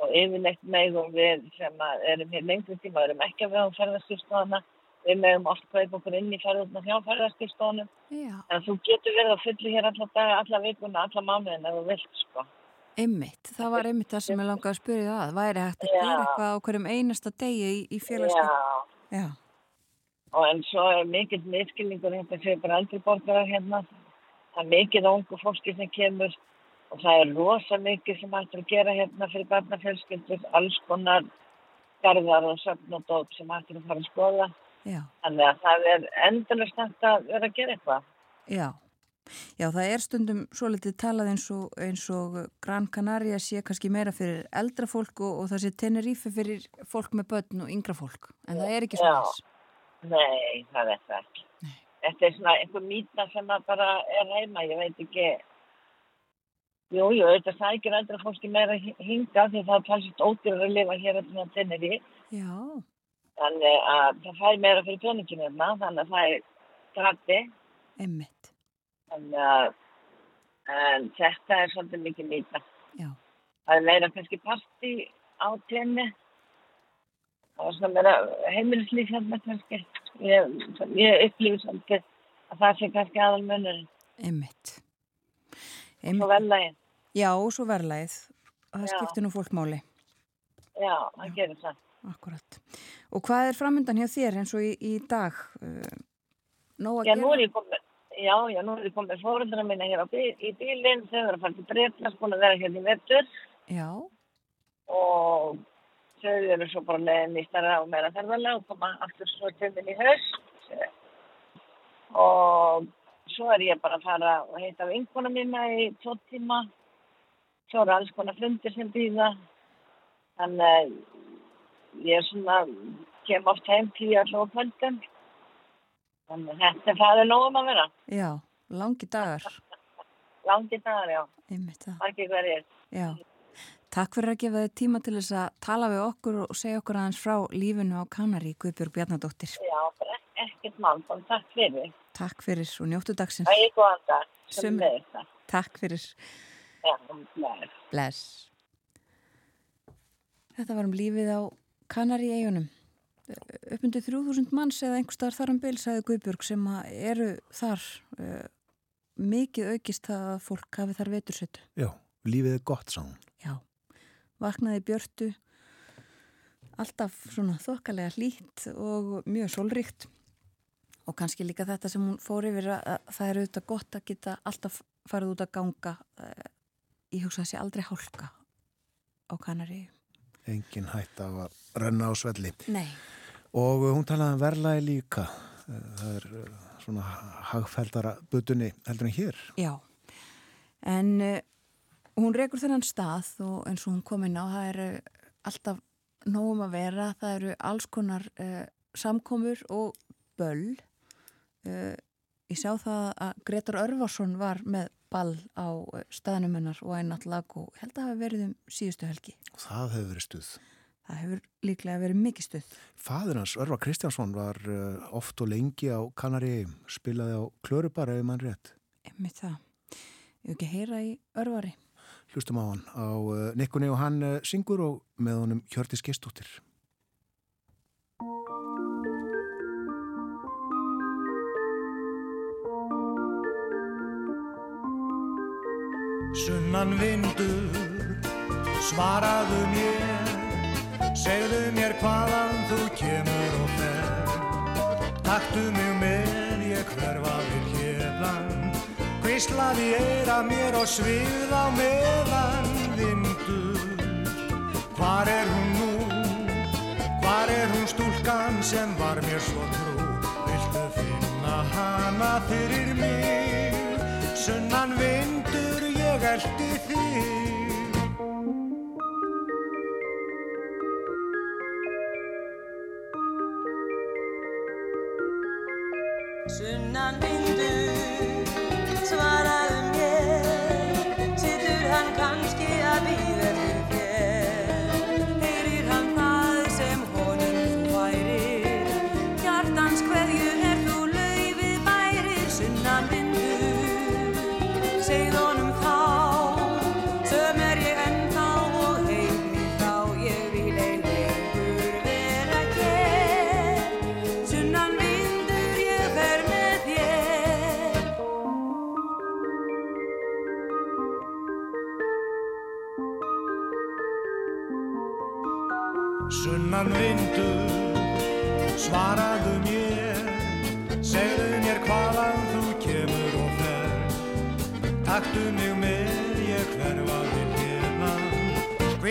og yfirleitt megum við sem erum hér lengri tíma, erum ekki að við á ferðarskjöfstofuna, við megum oft kaupa okkur inn í ferðarna hjá ferðarskjöfstofunum Já. En þú getur verið að fullu hér alla daga, alla vikuna, alla mánuðin ef þú vilt, sko. Einmitt, það var einmitt það sem ég langaði að spyrja það. Væri hægt að gera eitthvað á hverjum einasta degi í, í félagskap? Já, og en svo er mikill miskilningur þetta séu bara eldri borgarar hérna. Það er mikið ungu fólki sem kemur og það er rosa mikið sem hægt að gera hérna fyrir barnafjölskyldur, alls konar garðar og söfn og dóp sem hægt að fara að skoða. Já. Þannig að það er endurlega stænt að vera að gera eitthvað. Já. Já, það er stundum svo litið talað eins og, eins og Gran Canaria sé kannski meira fyrir eldra fólk og, og það sé Tenerife fyrir fólk með börn og yngra fólk. En það er ekki svona þess. Nei, það er það ekki. Þetta er svona einhver mýta sem að bara er heima, ég veit ekki. Jú, jú, þetta sækir eldra fólki meira hi- hingað því það er talsist ódýrar að lifa hér eftir í. Já. Þannig að það fær meira fyrir peninginu hérna, þannig að það er grætti. Einmitt. Þannig að þetta er svolítið mikið mýta. Já. Það er meira kannski partí á tenni. Það var svona meira heimilislíf hérna kannski. Ég, ég upplifir svolítið að það sé kannski aðal munurinn. Einmitt. Svo vellegin. Já, svo verðlægið. Það Já. skiptir nú fólk máli. Já, það gerir það. Akkurat. Og hvað er framöndan hjá þér eins og í, í dag? Uh, nóg að Já, gera? er já, já, nú er ég komið fóröldra minna hér bí, í bílinn, þau eru að fara til Breitlands, búin að vera hérna í vettur Já. og þau eru svo bara leiðin í starra og meira ferðarlega og koma aftur svo minn í haust og svo er ég bara að fara og heita vinkona mína í tvo tíma svo eru alls konar fundir sem býða þannig ég er svona, kem oft heim tíu allavega á kvöldum. Þannig að þetta fæðið nógum að vera. Já, langi dagar. Langi dagar, já. Einmitt það. Margir hverjir. Já. Takk fyrir að gefa þið tíma til þess að tala við okkur og segja okkur aðeins frá lífinu á Kanari, Guðbjörg Bjarnadóttir. Já, bara ekkert mann, takk fyrir. Takk fyrir og njóttu dagsins. Það er góðan dag. Sum- Sömuleiðis. Takk fyrir. Já. Bless. Þetta var um lífið á Kanari eigunum. Uppundu 3000 manns eða einhver staðar þar um bil, sagði Guðbjörg, sem eru þar uh, mikið aukist það að fólk hafi þar vetursettu. Já, lífið er gott, sá. Já, vaknaði björtu, alltaf svona þokkalega hlýtt og mjög sólríkt og kannski líka þetta sem hún fór yfir að, að það er auðvitað gott að geta alltaf farið út að ganga. Uh, ég hugsa að sé aldrei hálka á Kanaríu. Engin hætt af að renna á svelli. Nei. Og uh, hún talaði um verlaði líka. Uh, Það er uh, svona hagfældara butunni heldur en hér. Já, en hún rekur þennan stað og eins og hún kom inn á, það eru alltaf nógum að vera, það eru alls konar uh, samkomur og böll. Uh, ég sá það að Gretar Örvarsson var með ball á uh, staðnum hennar og einnat lag og held að það hafi verið um síðustu helgi. Það hefur verið stuð. Það hefur líklega verið mikið stuð. Fadur hans, Örvar Kristjánsson, var uh, oft og lengi á Kanari, spilaði á Klörubara ef mann rétt. Emmi það. Ég hef ekki heyra í Örvari. Hlustum á hann á uh, Nikkunni og hann syngur og með honum Hjörtis Gistóttir. Sunnan vindur, svaraðu mér, segðu mér hvaðan þú kemur og fer. Taktu mig með, ég hverfa við hérðan, hvíslaði eira mér og svið á meðan vindur. Hvar er hún nú, hvar er hún stúlkan sem var mér svo trú, viltu finna hana fyrir mig, sunnan vindur ég eldi þig.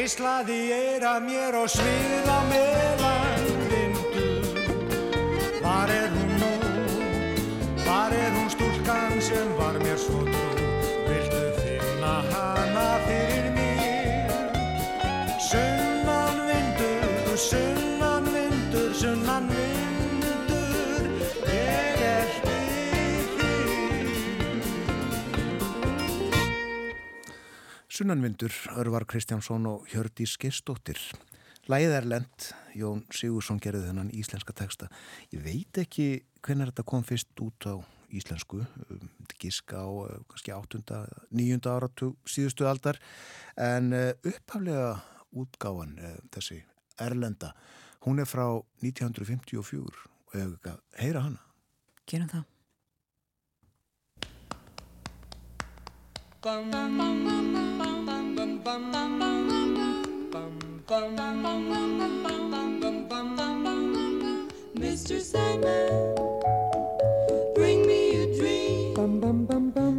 Hvíslaði eira mér og svið á Sunnanvindur, Örvar Kristjánsson og Hjördís er lent, Jón Sigursson gerði þennan íslenska texta. Ég veit ekki hvernig þetta kom fyrst út á íslensku, um, gíska á uh, kannski 8. 9. áratug síðustu aldar, en uh, upphaflega útgáfan uh, þessi Erlenda, hún er frá 1954 og hefur ekki að heyra hana. Gerum það. Mr. Sandman, bring me a dream.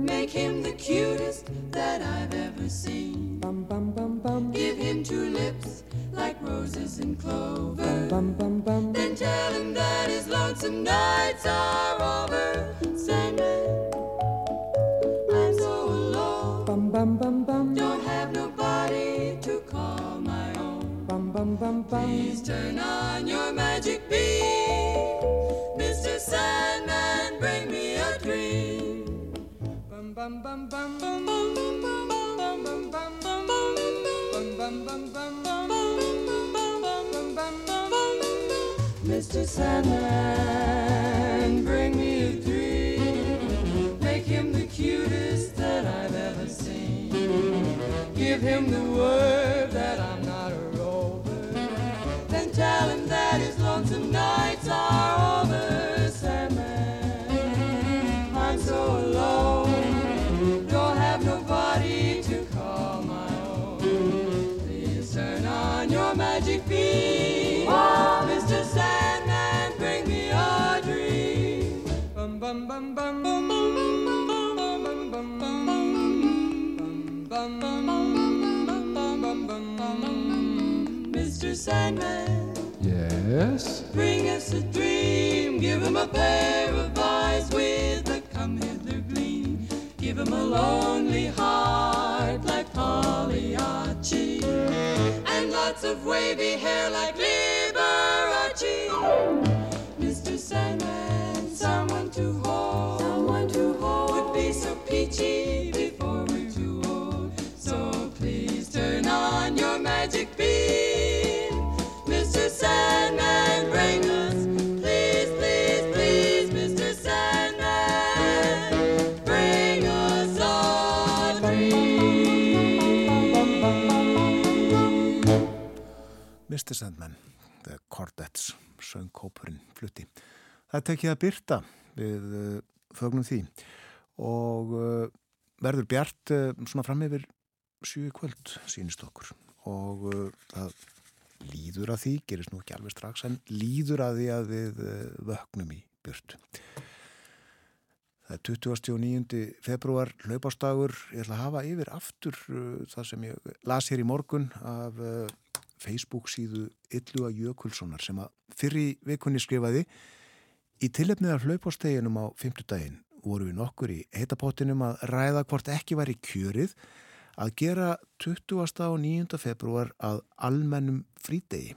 Make him the cutest that I've ever seen. Give him two lips like roses and clover. Then tell him that his lonesome nights are over. Sandman, bum. Please turn on your magic beam, Mr. Sandman, bring me a dream. Bum bum bum bum bum Mr. Sandman, pair of eyes with a come hither gleam. Give him a lonely heart like Pagliacci. And lots of wavy hair like Liberace. Mr. Sandman, someone to hold. Someone to hold would be so peachy before we're too old. So please turn on your magic beam. Mr. Sandman, The Cordettes, söngkópurinn flutti. Það tekið að byrta við uh, fögnum því og uh, verður bjart uh, svona fram yfir sjú kvöld sínist okkur og það líður að því, gerist nú ekki alveg strax en líður að því að við vöknum í björtu. Það er 29. februar hlaupástagur, ég ætla að hafa yfir aftur það sem ég las hér í morgun af Facebook síðu Ylluga Jökulssonar sem að fyrri vikunni skrifaði í tilefnið af hlaupásteginum á fymtudaginn voru við nokkur í heitapottinum að ræða hvort ekki var í kjörið að gera 20. og 9. februar að almennum frídegi.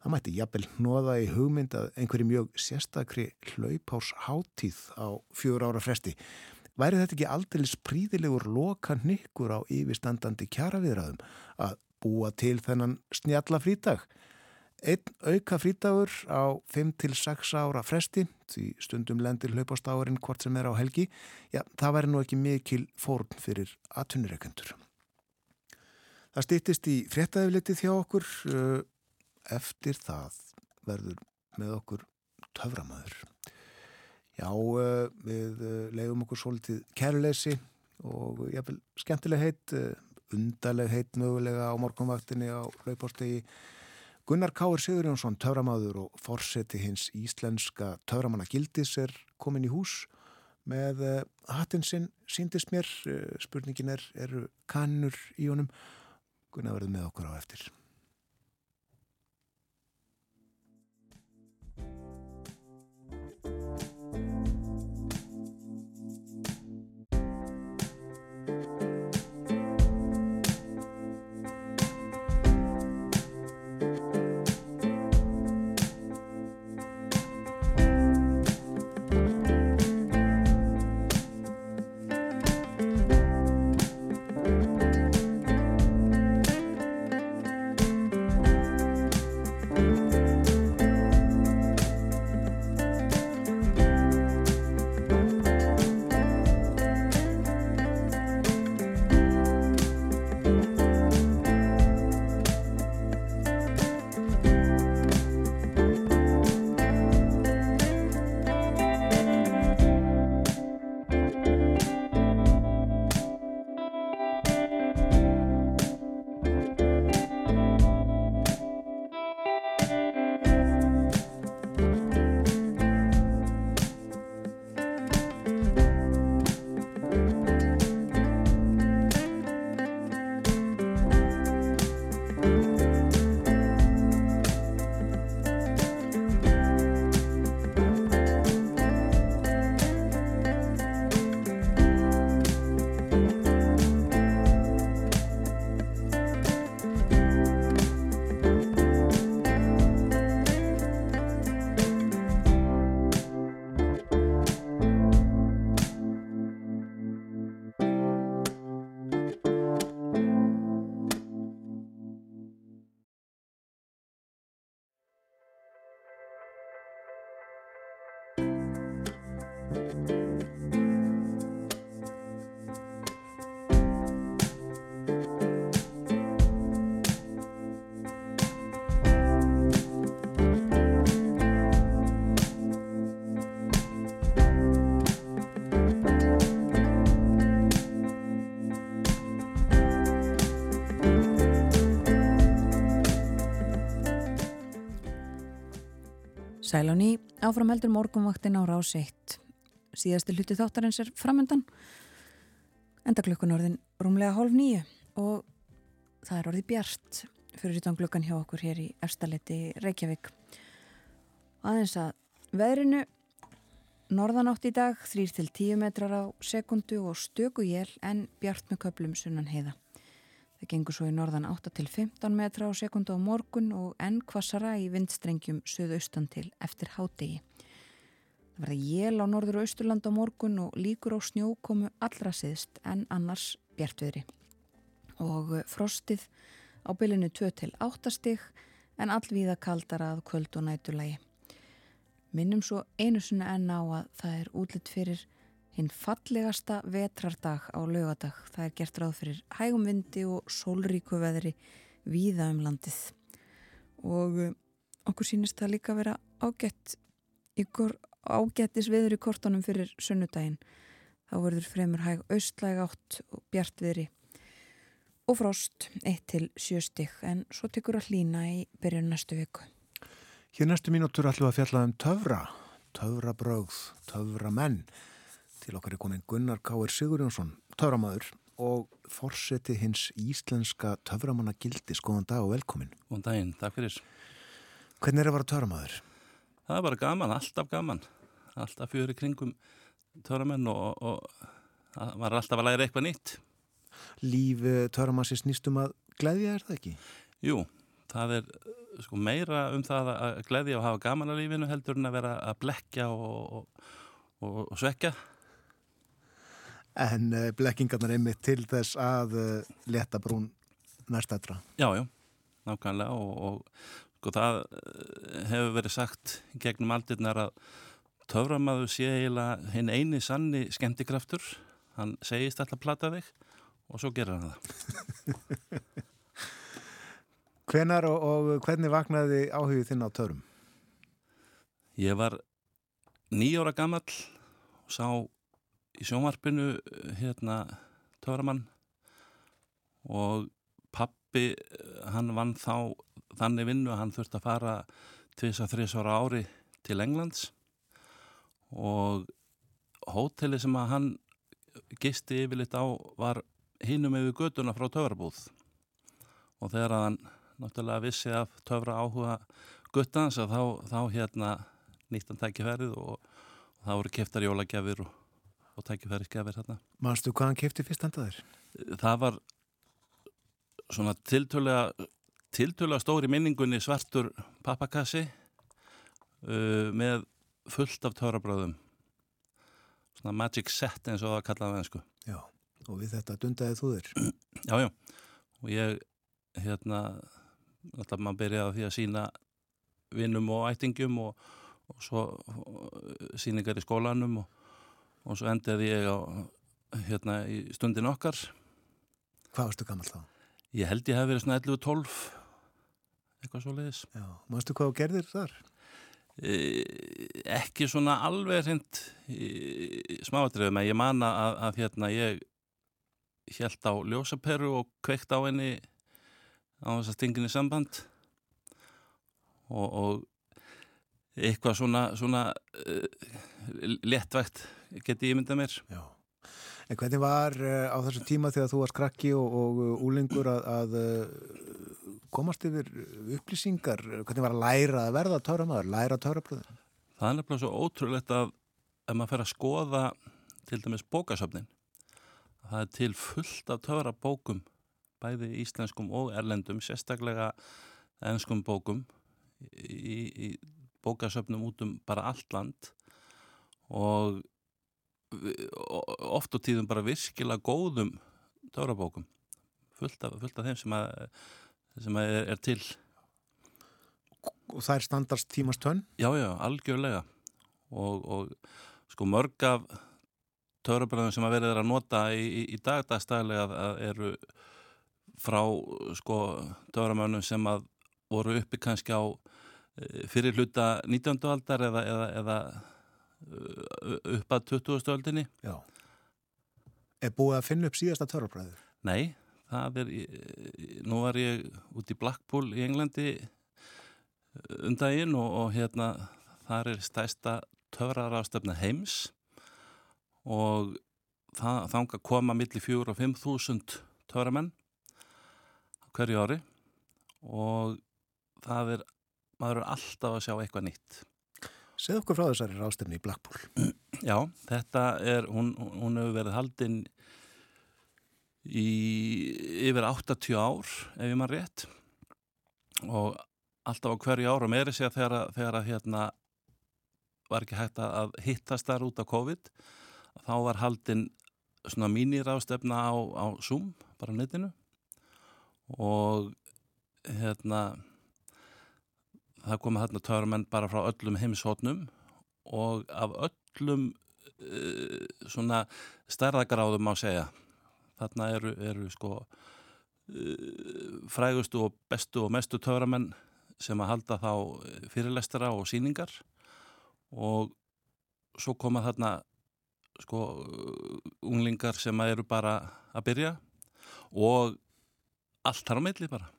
Það mætti jafnvel hnoða í hugmynd að einhverju mjög sérstakri hlaupás hátíð á fjör ára fresti. Væri þetta ekki aldeilis príðilegur loka nikkur á yfirstandandi kjaraviðraðum að búa til þennan snjalla frítag? Einn auka frítagur á 5-6 ára fresti, því stundum lendir hlaupástáurinn hvort sem er á helgi, já, það væri nú ekki mikil fórn fyrir atvinnureikendur. Það stýttist í fréttaðiflitið hjá okkur, eftir það verður með okkur töframæður. Já, við leiðum okkur svolítið kærleysi og jáfnvel skemmtileg heitt, undarleg heitt mögulega á morgunvaktinni á hlaupástegi Gunnar Káur Sigurjónsson, töframaður og forseti hins íslenska töframanna gildis er komin í hús með hattinn sinn síndist mér, spurningin er eru kannur í honum? Gunnar verður með okkur á eftir Sæl á ný, áframheldur morgunvaktin á rás 1. Síðasti hluti þáttarins er framöndan. Endaklökkun orðin rúmlega hálf nýju og það er orðið bjart fyrir utan glöggan hjá okkur hér í Efstaletti Reykjavík. Aðeins að veðrinu norðanátt í dag 3-10 metrar á sekundu og stöku jél en bjart með köplum sunnan heiða. Það gengur svo í norðan 8-15 metra á sekundu á morgun og enn kvassara í vindstrengjum söðaustan til eftir hádegi. Það verða jél á norður og austurland á morgun og líkur á snjó komu allra siðst en annars bjartviðri. Og frostið á bylinu 2-8 stig en allvíða kaldara að kvöld og nætulagi. Minnum svo einu sinna enn á að það er útlitt fyrir hinn fallegasta vetrardag á laugadag. Það er gert ráð fyrir hægum vindi og sólríku veðri víða um landið. Og uh, okkur sínist það líka að vera ágætt ykkur ágættis veður í kortunum fyrir sunnudaginn. Þá verður fremur hæg austlæg átt og bjartviðri og frost 1-7 stygg en svo tekur að hlýna í byrjun næstu viku. Hér næstu mínútur ætlum við að fjalla um töfra, töfrabrögð, töframenn. Til okkar er komin Gunnar Káir Sigurjónsson, töframæður og forseti hins íslenska töframanna gildi. Skoðan dag og velkomin. Góðan daginn, takk fyrir. Hvernig er að vara töframæður? Það er bara gaman, alltaf gaman. Alltaf fyrir kringum töframenn og, og það var alltaf að læra eitthvað nýtt. Líf töframann sér snýstum að glæðja er það ekki? Jú, það er sko meira um það að glæðja og hafa gaman að lífinu heldur en að vera að blekja og, og, og svekja. En uh, blekkingarnar einmitt til þess að uh, leta brún næstættra. Já, já, nákvæmlega og, og sko það uh, hefur verið sagt gegnum aldirnar að töframaður sé eiginlega hinn eini sanni skemmtikraftur. Hann segist alltaf platta þig og svo gerir hann það. Hvenar og, og hvernig vaknaði áhugið þinn á törum? Ég var nýjóra gammal og sá í sjónvarpinu hérna töramann og pappi hann vann þá þannig vinnu að hann þurfti að fara tvisa þrjus ára ári til Englands. Og hóteli sem að hann gisti yfirleitt á var hinnum yfir göduna frá töfrabúð. Og þegar að hann náttúrulega vissi af töfra áhuga guttans að þá, þá hérna nýttan tækifærið og, og þá voru keftar jólagjafir og, og tækifærisgjafir hérna. Manstu hvað hann kefti fyrst handaðir? Það var svona tiltölega stóri minningunni svartur pappakassi uh, með fullt af töfrabröðum svona magic set eins og það kallaði með einsku. Já, og við þetta dundaði þú þér? Já, já, og ég hérna alltaf maður byrjaði því að sína vinnum og ættingum og, og svo síningar í skólanum og, og svo endaði ég á hérna í stundin okkar Hvað varstu gammal þá? Ég held ég hef verið svona 11-12 eitthvað svo leiðis Já, mannstu hvað gerðir þar? E, ekki svona alveg hreint smáatriðum að ég mana að, að hérna ég held á ljósaperu og kveikt á henni á þess að stinginni samband og, og eitthvað svona, svona uh, léttvægt geti ég myndað mér. Já. En hvernig var uh, á þessu tíma þegar þú varst krakki og, og úlingur að, að komast yfir upplýsingar? Hvernig var að læra að verða törramæður, læra törrabröðin? Það er nefnilega svo ótrúlegt að ef maður fer að skoða til dæmis bókasöfnin það er til fullt af törrabókum bæði íslenskum og erlendum, sérstaklega ennskum bókum í, í bókasöfnum út um bara allt land og oft og tíðum bara virkilega góðum törabókum fullt af, fullt af þeim sem, að, sem að er, er til Og það er standarst tímast tönn? Já, já, algjörlega og, og sko mörg af törabröðum sem að verið að nota í, í, í dagdagstæðilega eru frá sko töframönnum sem að voru uppi kannski á fyrir hluta 19. aldar eða, eða, eða upp að 20. aldinni. Já. Er búið að finna upp síðasta törfabræður? Nei, það er, nú var ég út í Blackpool í Englandi undaginn og, og hérna þar er stæsta töfrarástefna heims og það, þanga koma millir fjögur og fimm þúsund töframenn hverju ári og það er, maður er alltaf að sjá eitthvað nýtt. Segð okkur frá þessari rástefni í Blackpool. Já, þetta er, hún, hún hefur verið haldinn í yfir 80 ár, ef ég maður rétt og alltaf á hverju ára meiri sé að þegar, þegar að hérna var ekki hægt að hittast þar út af COVID þá var haldinn svona mínirafstefna á, á Zoom, bara netinu og hérna það komið þarna törmenn bara frá öllum heimshotnum og af öllum uh, svona stærðagráðum má segja. Þarna eru, eru sko uh, frægustu og bestu og mestu töramenn sem að halda þá fyrirlestara og síningar og svo koma þarna sko unglingar sem eru bara að byrja og allt þar á milli bara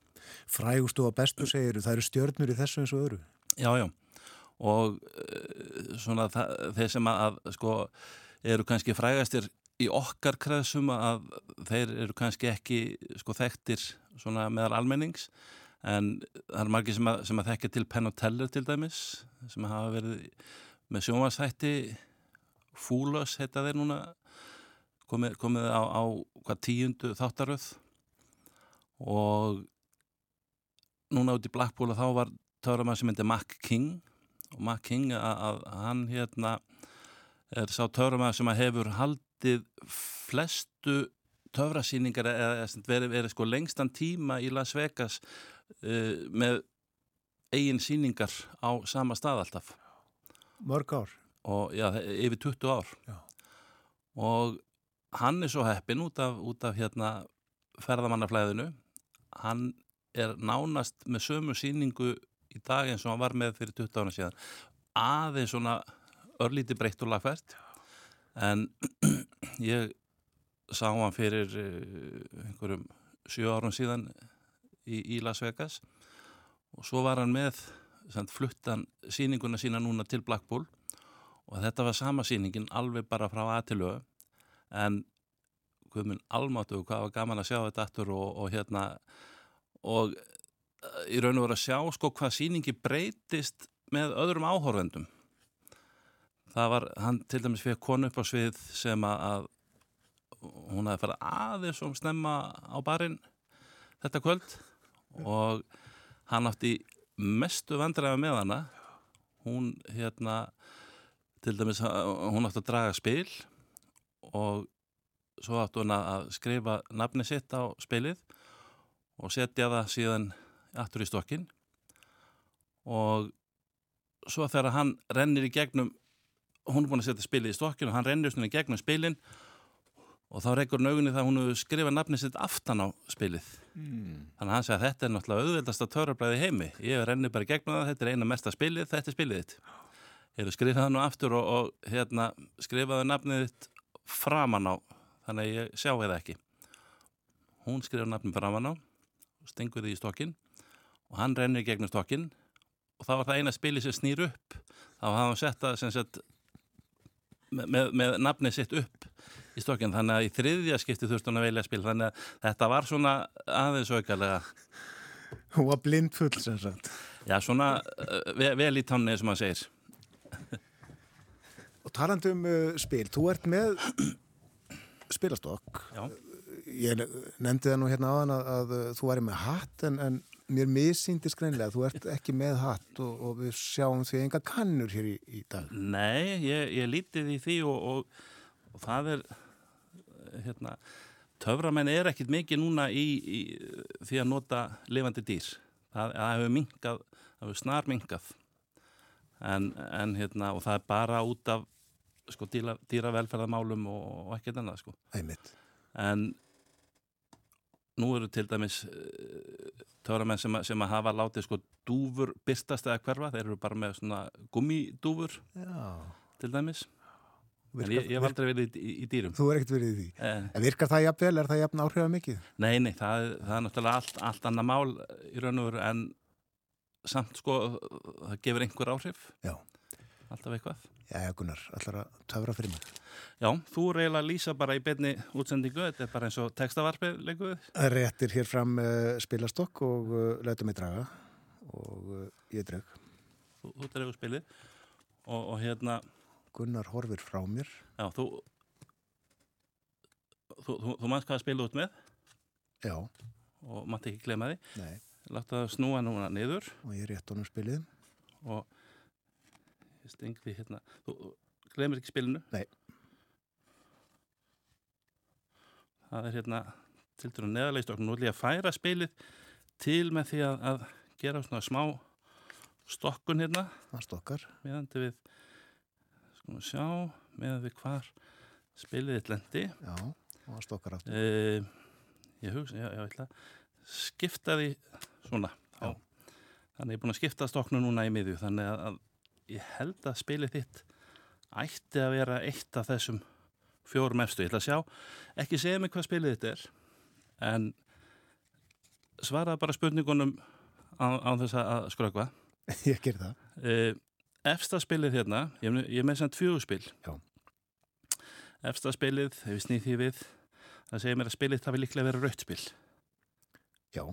Frægustu og bestu segir það eru stjörnur í þessu eins og öru Já, já. Og uh, svona þeir sem að, sko eru kannski frægastir í okkar kreðsum að þeir eru kannski ekki sko þekktir svona meðal almennings. En það er margir sem að, sem að þekkja til Penn og Teller til dæmis sem hafa verið með sjónvarsætti Fúlös heita þeir núna. Komið, komið á, á tíundu þáttaröð. Og núna út í Blackpool þá var töframann sem heitir Mac King. Og Mac King að, hann hérna er sá töframann sem hefur haldið flestu töfrasýningar eða verið, verið sko lengstan tíma í Las Vegas uh, með eigin sýningar á sama stað alltaf. Mörg ár. Og já, yfir 20 ár. Já. og hann er svo heppin út af, út af hérna ferðamannaflæðinu. Hann er nánast með sömu síningu í dag eins og hann var með fyrir 20 ára síðan. Aðeins svona örlíti breytt og lagfært. En ég sá hann fyrir einhverjum 7 árum síðan í, í Las Vegas. Og svo var hann með samt, fluttan síninguna sína núna til Blackpool. Og þetta var sama síningin alveg bara frá aðtilögu en mun almátu hvað var gaman að sjá þetta aftur og, og hérna og í raun og veru að sjá sko hvað síningi breytist með öðrum áhórvendum það var, hann til dæmis fyrir konu upp á svið sem að, hún hefði farið aðeins og snemma á barinn þetta kvöld og hann átti mestu vandræði með hana. Hún hérna til dæmis hún átti að draga spil og svo átti hún að skrifa nafni sitt á spilið og setja það síðan aftur í stokkin og svo þegar hann rennir í gegnum hún er búin að setja spilið í stokkin og hann rennir í gegnum spilin og þá reykur naugunni það hún hefur skrifað nafnið sitt aftan á spilið. Mm. þannig að hann segja að þetta er náttúrulega auðveldast að törrablaði heimi. Ég rennir bara gegnum það, þetta er eina mesta spilið þetta er spilið þitt. Hefur skrifað það nú aftur og, og hérna, skrifaði nafnið þitt framan á þannig að ég sjá eða ekki. Hún skrifaði nafnið framan á stengur því í stokkin og hann rennir gegnum stokkin og þá var það eina spili sem snýr upp. Þá hafði hann sett sem sett með, með, nafnið sitt upp í stokkin þannig að í þriðja skipti þurfti hann að velja spil. Þannig að þetta var svona aðeins aukalega. Hún var blindfull sem sagt. Já svona uh, vel, vel í tanni sem hann segir. Og talandi um uh, spil, þú ert með spilastokk. Já Ég nefndi það nú hérna á hann að, að þú væri með hatt en, en mér missýndist greinlega, þú ert ekki með hatt og, og við sjáum því enga kannur hér í, í dag. Nei, ég, ég lítið í því og, og, og það er, hérna, töframenn er ekkit mikið núna í, í því að nota lifandi dýr. Það, það hefur minkað, það hefur snar minkað en, en hérna, og það er bara út af sko dýra, dýravelferðamálum og ekkert annað sko. Æmitt. En nú eru til dæmis töramenn sem, sem að hafa látið sko dúfur byrstast eða hverfa, þeir eru bara með svona gummidúfur til dæmis. Virkar, ég, ég hef aldrei verið í, í dýrum. Þú er ekkert verið í því? Eh. En virkar það jafnvel, er það jafn áhrifað mikið? Nei, nei, það, það er náttúrulega allt, allt annað mál í raun og veru en samt sko það gefur einhver áhrif. Já. Alltaf eitthvað. Já, Gunnar, allar að töfra fyrir mig. Já, þú að lýsa bara í beinni útsendingu, þetta er bara eins og textavarpið leikuð. Réttir hér fram uh, spilastokk og uh, leita mig draga og uh, ég dreg. Þú, þú dregur spilið og, og hérna... Gunnar horfir frá mér. Já, þú... Þú, þú, þú mannst hvað að spila út með? Já. Og maður ekki glema því? Nei. Láttu það snúa núna niður. Og ég rétt honum spilið. Og ég steng því hérna. Þú glemir ekki spilinu? Nei. Það er hérna til dæru neðarleistokk. Nú ætlum ég að færa spilið til með því að, að gera svona smá stokkun hérna. Það stokkar. Meðandi við, sko að sjá, meðan við hvar spilið eitt lendi. Já, og það stokkar aftur. Uh, ég hugsa, já, ég ætla að skipta því svona. Já. Þannig ég er búin að skipta stokknu núna í miðju. Þannig að, að ég held að spilið þitt ætti að vera eitt af þessum fjórum efstu. Ég ætla að sjá, ekki segja mig hvað spilið þetta er, en svaraði bara spurningunum á, á þess að skrökva. Ég ger það. Uh, efsta spilið hérna, ég, ég með sem tvjóðspil. Já. Efsta spilið, ef við snýð því við, það segir mér að spilið það vil líklega vera rautspil. Já.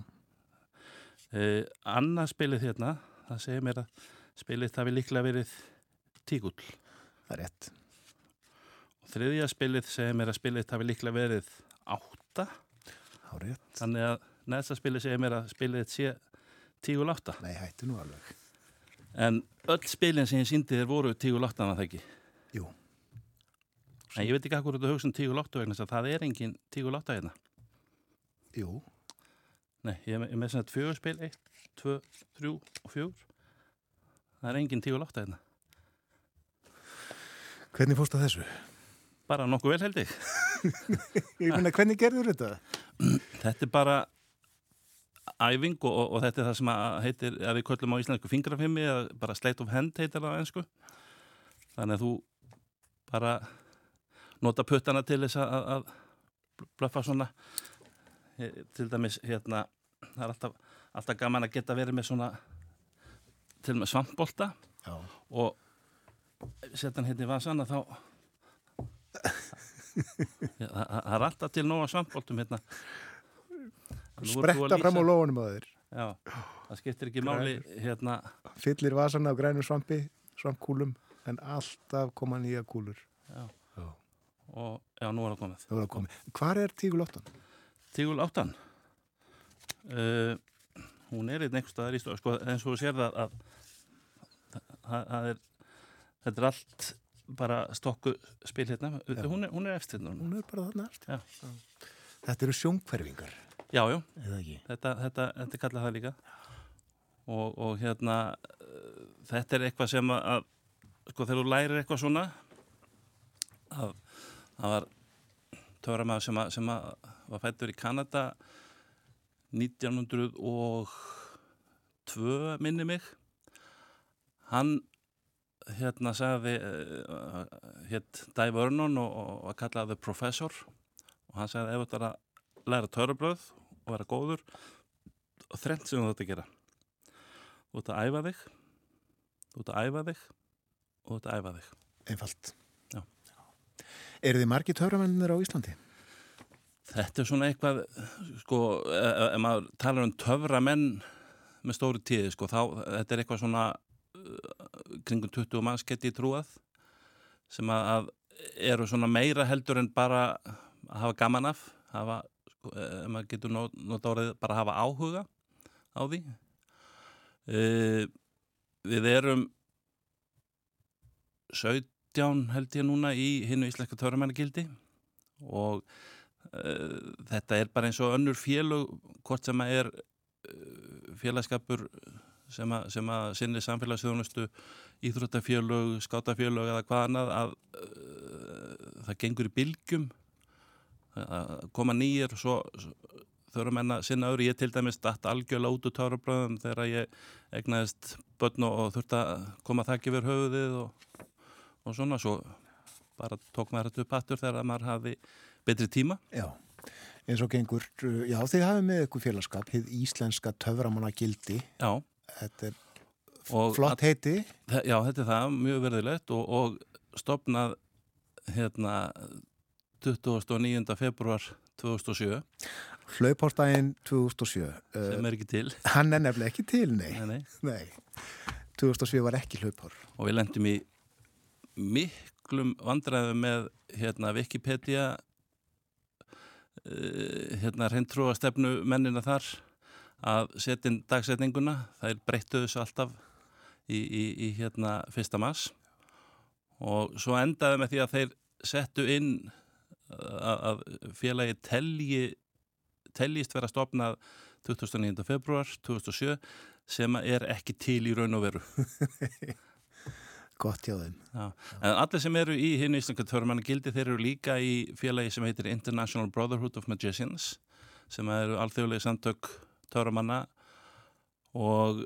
Uh, annað spilið hérna, það segir mér að spilið það vil líklega verið tígull. Það er rétt. Og þriðja spilið segir mér að spilið það vil líklega verið átta. Há rétt. Þannig að næsta spilið segir mér að spilið sé tígull átta. Nei, hættu nú alveg. En öll spilin sem ég síndi þér voru tígull átta, en það ekki? Jú. En ég veit ekki hvað þú hugsa um tígull átta vegna þess að það er engin tígull átta hérna. Jú. Nei, ég er með svona tvö spil, eitt, tvö, þrjú og fjögur. Það er engin tígull átta hérna. Hvernig fórst það þessu? Bara nokkuð vel held ég. ég meina, hvernig gerður þetta? Þetta er bara æfing og, og, og þetta er það sem að heitir, að við köllum á íslensku fingrafimmi eða bara slate of hand heitir það á ennsku. Þannig að þú bara nota puttana til þess að, að blöffa svona til dæmis hérna það er alltaf, alltaf gaman að geta verið með svona til og með svampbolta Já. og setja hann hérna í vasan að þá það er alltaf til nóga svampboltum hérna að Spretta fram á lóunum á þeir. Já, það skiptir ekki máli hérna, Fyllir vasana á grænum svampi, svampkúlum, en alltaf koma nýja kúlur. já, Já. og já, nú er það komið að koma. Hvar er tígul áttan? Tígul áttan uh, hún er einn einhver staðar í stóð sko, eins og þú sér það að það, það er þetta er allt bara stokku spil hérna, hún er, hún er eftir hérna Hún er bara þarna eftir. Já. Þetta eru sjónkverfingar. Já, já, Eða ekki? þetta, þetta, þetta er kallað það líka og, og hérna þetta er eitthvað sem að, að sko þegar þú lærir eitthvað svona að það var töframæður sem, að, sem að var fættur í Kanada 1902 minni mig hann hérna sagði uh, hétt Dave Vernon og, og var kallað The Professor og hann sagði ef þetta er að læra töfrabröð og vera góður og þrennt sem þú þetta gera þú að æfa þig þú að æfa þig og þú að æfa þig Einfalt. Já. Eru þið margi töframennir á Íslandi? Þetta er svona eitthvað, sko, ef, ef maður talar um töfra menn með stóri tíði, sko, þá, þetta er eitthvað svona uh, kringum 20 manns geti trúað sem að, að eru svona meira heldur en bara að hafa gaman af, hafa, sko, ef maður getur not, nota orðið, bara hafa áhuga á því. Uh, við erum 17 held ég núna í hinnu íslenska törumennagildi og þetta er bara eins og önnur félög hvort sem að er uh, félagskapur sem að, sem að sinni samfélagsþjónustu íþróttafélög, skátafélög eða hvað annað að uh, það gengur í bylgjum að koma nýjir og svo, svo þurfum enn að sinna öðru. Ég til dæmis datt algjörlega út úr tárabröðum þegar ég egnaðist börn og þurfti að koma þakki verið höfuðið og, og svona svo bara tók maður þetta upp hattur þegar maður hafi betri tíma. Já, eins og gengur, uh, já þið hafið með ykkur félagskap, hið íslenska töframanna gildi. Já. Þetta er Og Flott heiti. Þe- Já, þetta er það, mjög verðilegt og, og stopnað hérna 29. februar 2007 Hlaupástægin 2007. sem er ekki til. Hann er nefnilega ekki til, nei. Nei, nei. Nei. 2007 var ekki hlaupár. Og við lendum í miklum vandræðum með hérna Wikipedia hérna reyntrúa stefnu mennina þar að setja inn dagsetninguna. Það er breyttuðu þessu alltaf í, í, í hérna fyrsta mass og svo endaði með því að þeir settu inn að félagi telji teljist vera stopnað 29. februar 2007 sem er ekki til í raun og veru. Gott hjá þeim. Já. En allir sem eru í hinn íslenska törmanna gildi þeir eru líka í félagi sem heitir International Brotherhood of Magicians sem eru alþjóðlega samtök törmanna og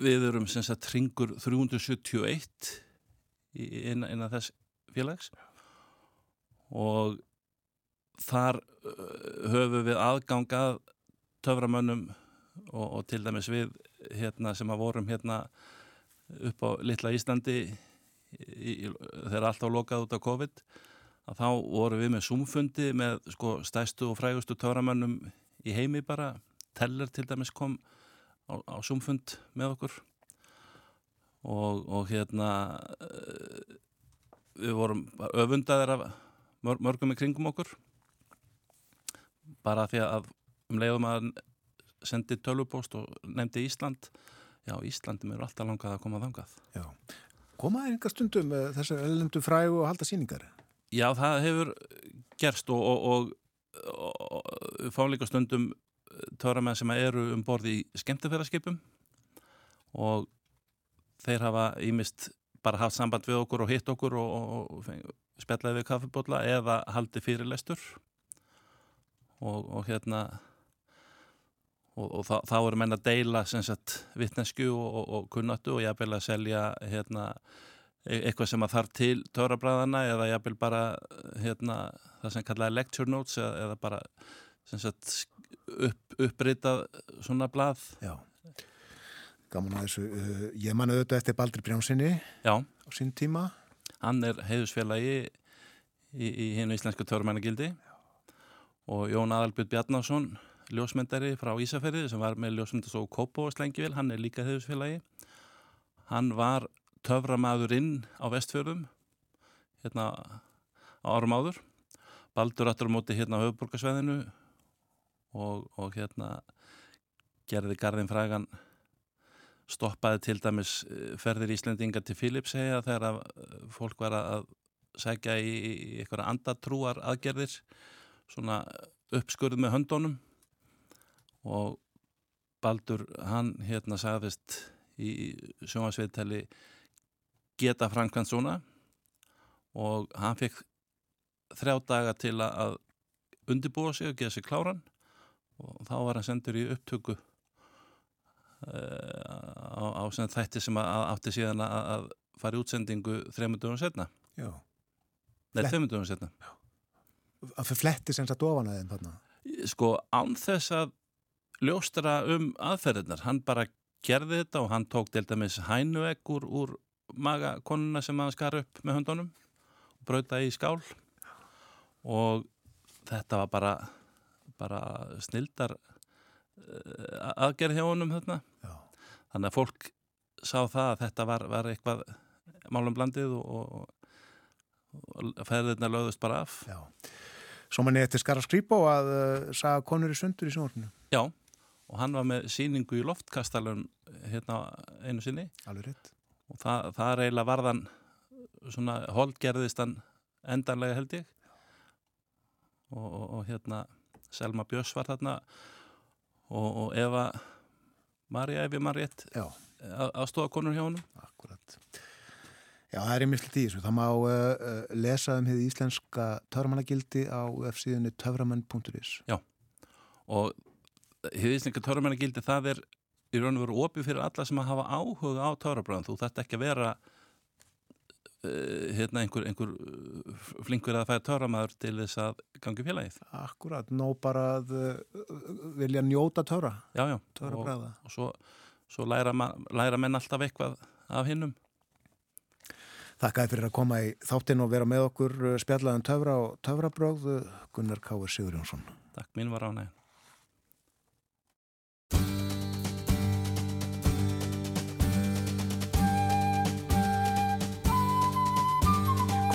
við erum sem sagt ringur 371 í- innan, innan þess félags og þar höfum við aðgangað töframönnum og, og til dæmis við hérna, sem að vorum hérna upp á litla Íslandi þegar allt á lokað út af COVID að þá vorum við með sumfundi með sko stæstu og frægustu töframönnum í heimi bara. Teller til dæmis kom á, á sumfund með okkur. Og, og hérna eh, við vorum öfundaðir af mör, mörgum í kringum okkur. Bara því að um leiðum að sendi tölvupóst og nefndi Ísland já, Íslandi mér er alltaf langað að koma þangað Já. Komaði einhver stundum með þessar ellendu frægu og halda síningar? Já, það hefur gerst og, og, og, og fáum líka stundum töramenn sem eru um borði í skemmtifæraskipum og þeir hafa ímist bara haft samband við okkur og hitt okkur og, spjallaði við kaffibólla eða haldi fyrirlestur og, og hérna og, og þá, þá eru menn að deila vittnesku og, og, og kunnáttu og jafnvel að selja hérna e- eitthvað sem að þarf til törabræðana eða jafnvel bara hérna, það sem kallaði lecture notes eða, eða bara sagt upp, uppritað svona blað Já. Gaman að þessu. Uh, ég man auðvitað eftir Baldur Brjánsinni Já, á sín tíma. hann er heiðusfélagi í, í hinn íslensku törmænagildi og Jón Adalbjörn Bjarnason ljósmyndari frá Ísafærið sem var með ljósmyndastóð Kópó og Slengivil, hann er líka heiðusfélagi hann var töframaðurinn á vestfjörðum hérna á árum áður. Baldur áttur á móti hérna á höfuborgarsveðinu og, og hérna gerði garðin frægan stoppaði til dæmis eh, ferðir Íslendinga til Filipsheia þegar eh, fólk var að sækja í, í einhverja andatrúar aðgerðir svona uppskurð með höndunum og Baldur hann hérna sagðist í sjónvarsviðtali geta framkvæmt svona. Og hann fekk þrjá daga til að undirbúa sig og geða sig kláran. Og þá var hann sendur í upptöku uh, á, á þætti sem að, átti síðan að, að fara í útsendingu þreymur dögum setna Já. Nei, dögum setna Að fyrir fletti sem sagt ofan að þeim þarna. Sko, án þess að ljóstra um aðferðirnar hann bara gerði þetta og hann tók til dæmis hænuegg úr, úr maga konuna sem hann skar upp með höndunum og brauta í skál og þetta var bara bara snildar uh, aðgerð hjá honum þarna Já. þannig að fólk sá það að þetta var, var eitthvað málum blandið og, og, og ferðirna lögðust bara af Já. Svo manni eftir Skara Skrýbó að uh, saga konur í sundur í sjónvarpinu. Já, og hann var með síningu í loftkastalun hérna einu sinni og það, það er eiginlega varðan svona holdgerðist hann endanlega held ég og, og, og hérna Selma Björns var þarna og, og Eva Marja, ef ég maður rétt Já. aðstofa konur hjá honum Akkurat. Já, það er einmitt í þessu. Það má uh, uh, lesa um hefði íslenska töframannagildi á f-síðunni töframann.is. og hefði íslenska törmennagildi það er í raun og veru opið fyrir alla sem að hafa áhuga á törabræðan þú þarft ekki að vera uh, hérna einhver, einhver uh, flinkur að færa töramæður til þess að gangi félagið Akkurat, nó bara að uh, vilja njóta já, já, og, og svo, svo læra, læra menn alltaf eitthvað af hinnum. Þakkaði fyrir að koma í þáttinn og vera með okkur spjallaðan töfra og töfrabröð Gunnar Káur Sigur Jónsson. Takk, mín var ánæg.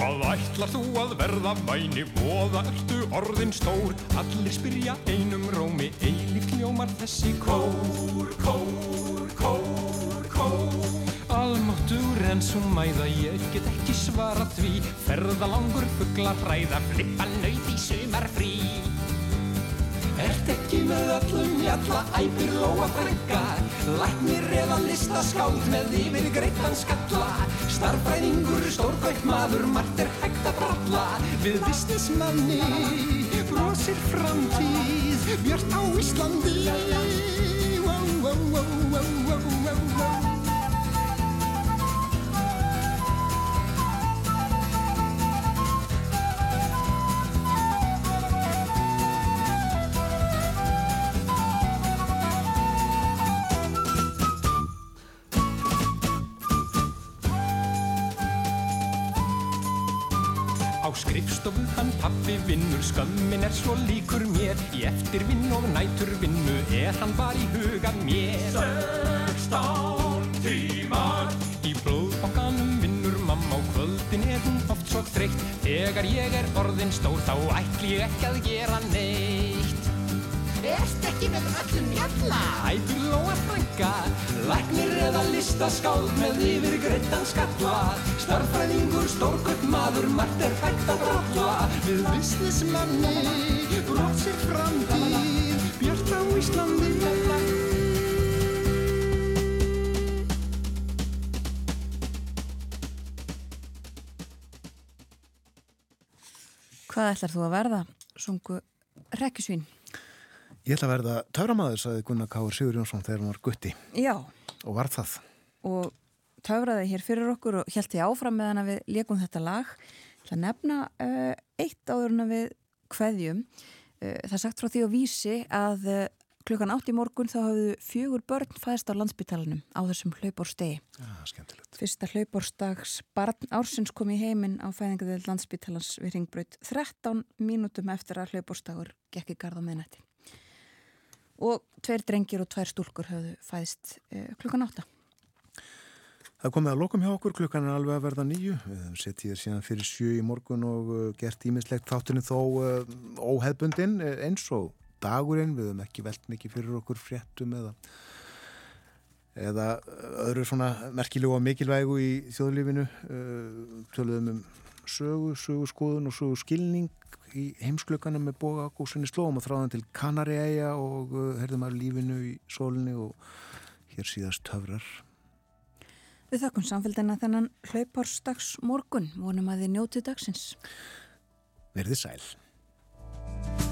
Hvað ætlar þú að verða væni, voða ertu orðin stór, allir spyrja einum rómi, eilíft ljómar þessi kór, kór, kór, kór. Almáttur en svo mæða, ég get ekki svara því, ferða langur fugglar hræða, flippa nöyð í sumar frí. Ert ekki með öllum jalla, æpir lóa frænka, læknir eða listaskáld með yfir greittan skalla, starfræðingur, stórkvæmt maður, margt er hægt að bralla, við vistismanni, brosir framtíð, björn á Íslandi, vinnur, skömmin er svo líkur mér. Í eftirvinn og nætur vinnu er hann var í huga mér. Sextán tímar. Í blóðbankanum vinnur mamma og kvöldin er hún oft svo þreytt. Þegar ég er orðin stór þá ætli ég ekki að gera neitt Erst ekki með öllum jalla Ætur lóa frænka Læknir eða listaskáld með yfir greittan skalla. Starfræðingur, stórkvöld maður, margt er hægt að bralla. Við businessmanni, brosir framtíð Björn á Íslandi. Hvað ætlar þú að verða, sungu rekkjusvín? Ég ætla að verða töframaður, saði Gunnar Káur Sigur Jónsson þegar hann var gutti Já, og var það. og töfraði hér fyrir okkur og held ég áfram með hann að við leikum þetta lag. Ég ætla að nefna uh, eitt áður en að við kveðjum. Uh, það sagt frá því á vísi að uh, klukkan átt í morgun þá hafðu fjögur börn fæðist á landsbytalanum á þessum hlaupórstegi. Já, skemmtilegt. Fyrsta hlaupórstags barn ársins kom í heiminn á fæðingaðið landsbytalans við ringbraut 13 mínútum eftir að hlaupórstagur gekk í garda meðnætti. Og tveir drengir og tvær stúlkur hafðu fæðist uh, klukkan átta. Það komið að lokum hjá okkur, klukkan er alveg að verða nýju. Við höfum sett hér síðan fyrir sjö í morgun og uh, gert ímislegt þáttunni þó óheðbundin uh, eins og dagurinn. Við höfum ekki velt mikið fyrir okkur fréttum eða, eða öðru svona merkilegu og mikilvægu í þjóðlífinu. Töluðum um sögu, sögu skoðun og sögu skilning í heimsklökana með boga góðsynni slóum og þráðan til Kanariæja og herðum að lífinu í sólinni og hér síðast höfrar. Við þakkum samfélgina þennan hlaupárstags morgun, vonum að þið njótið dagsins. Verðið sæl.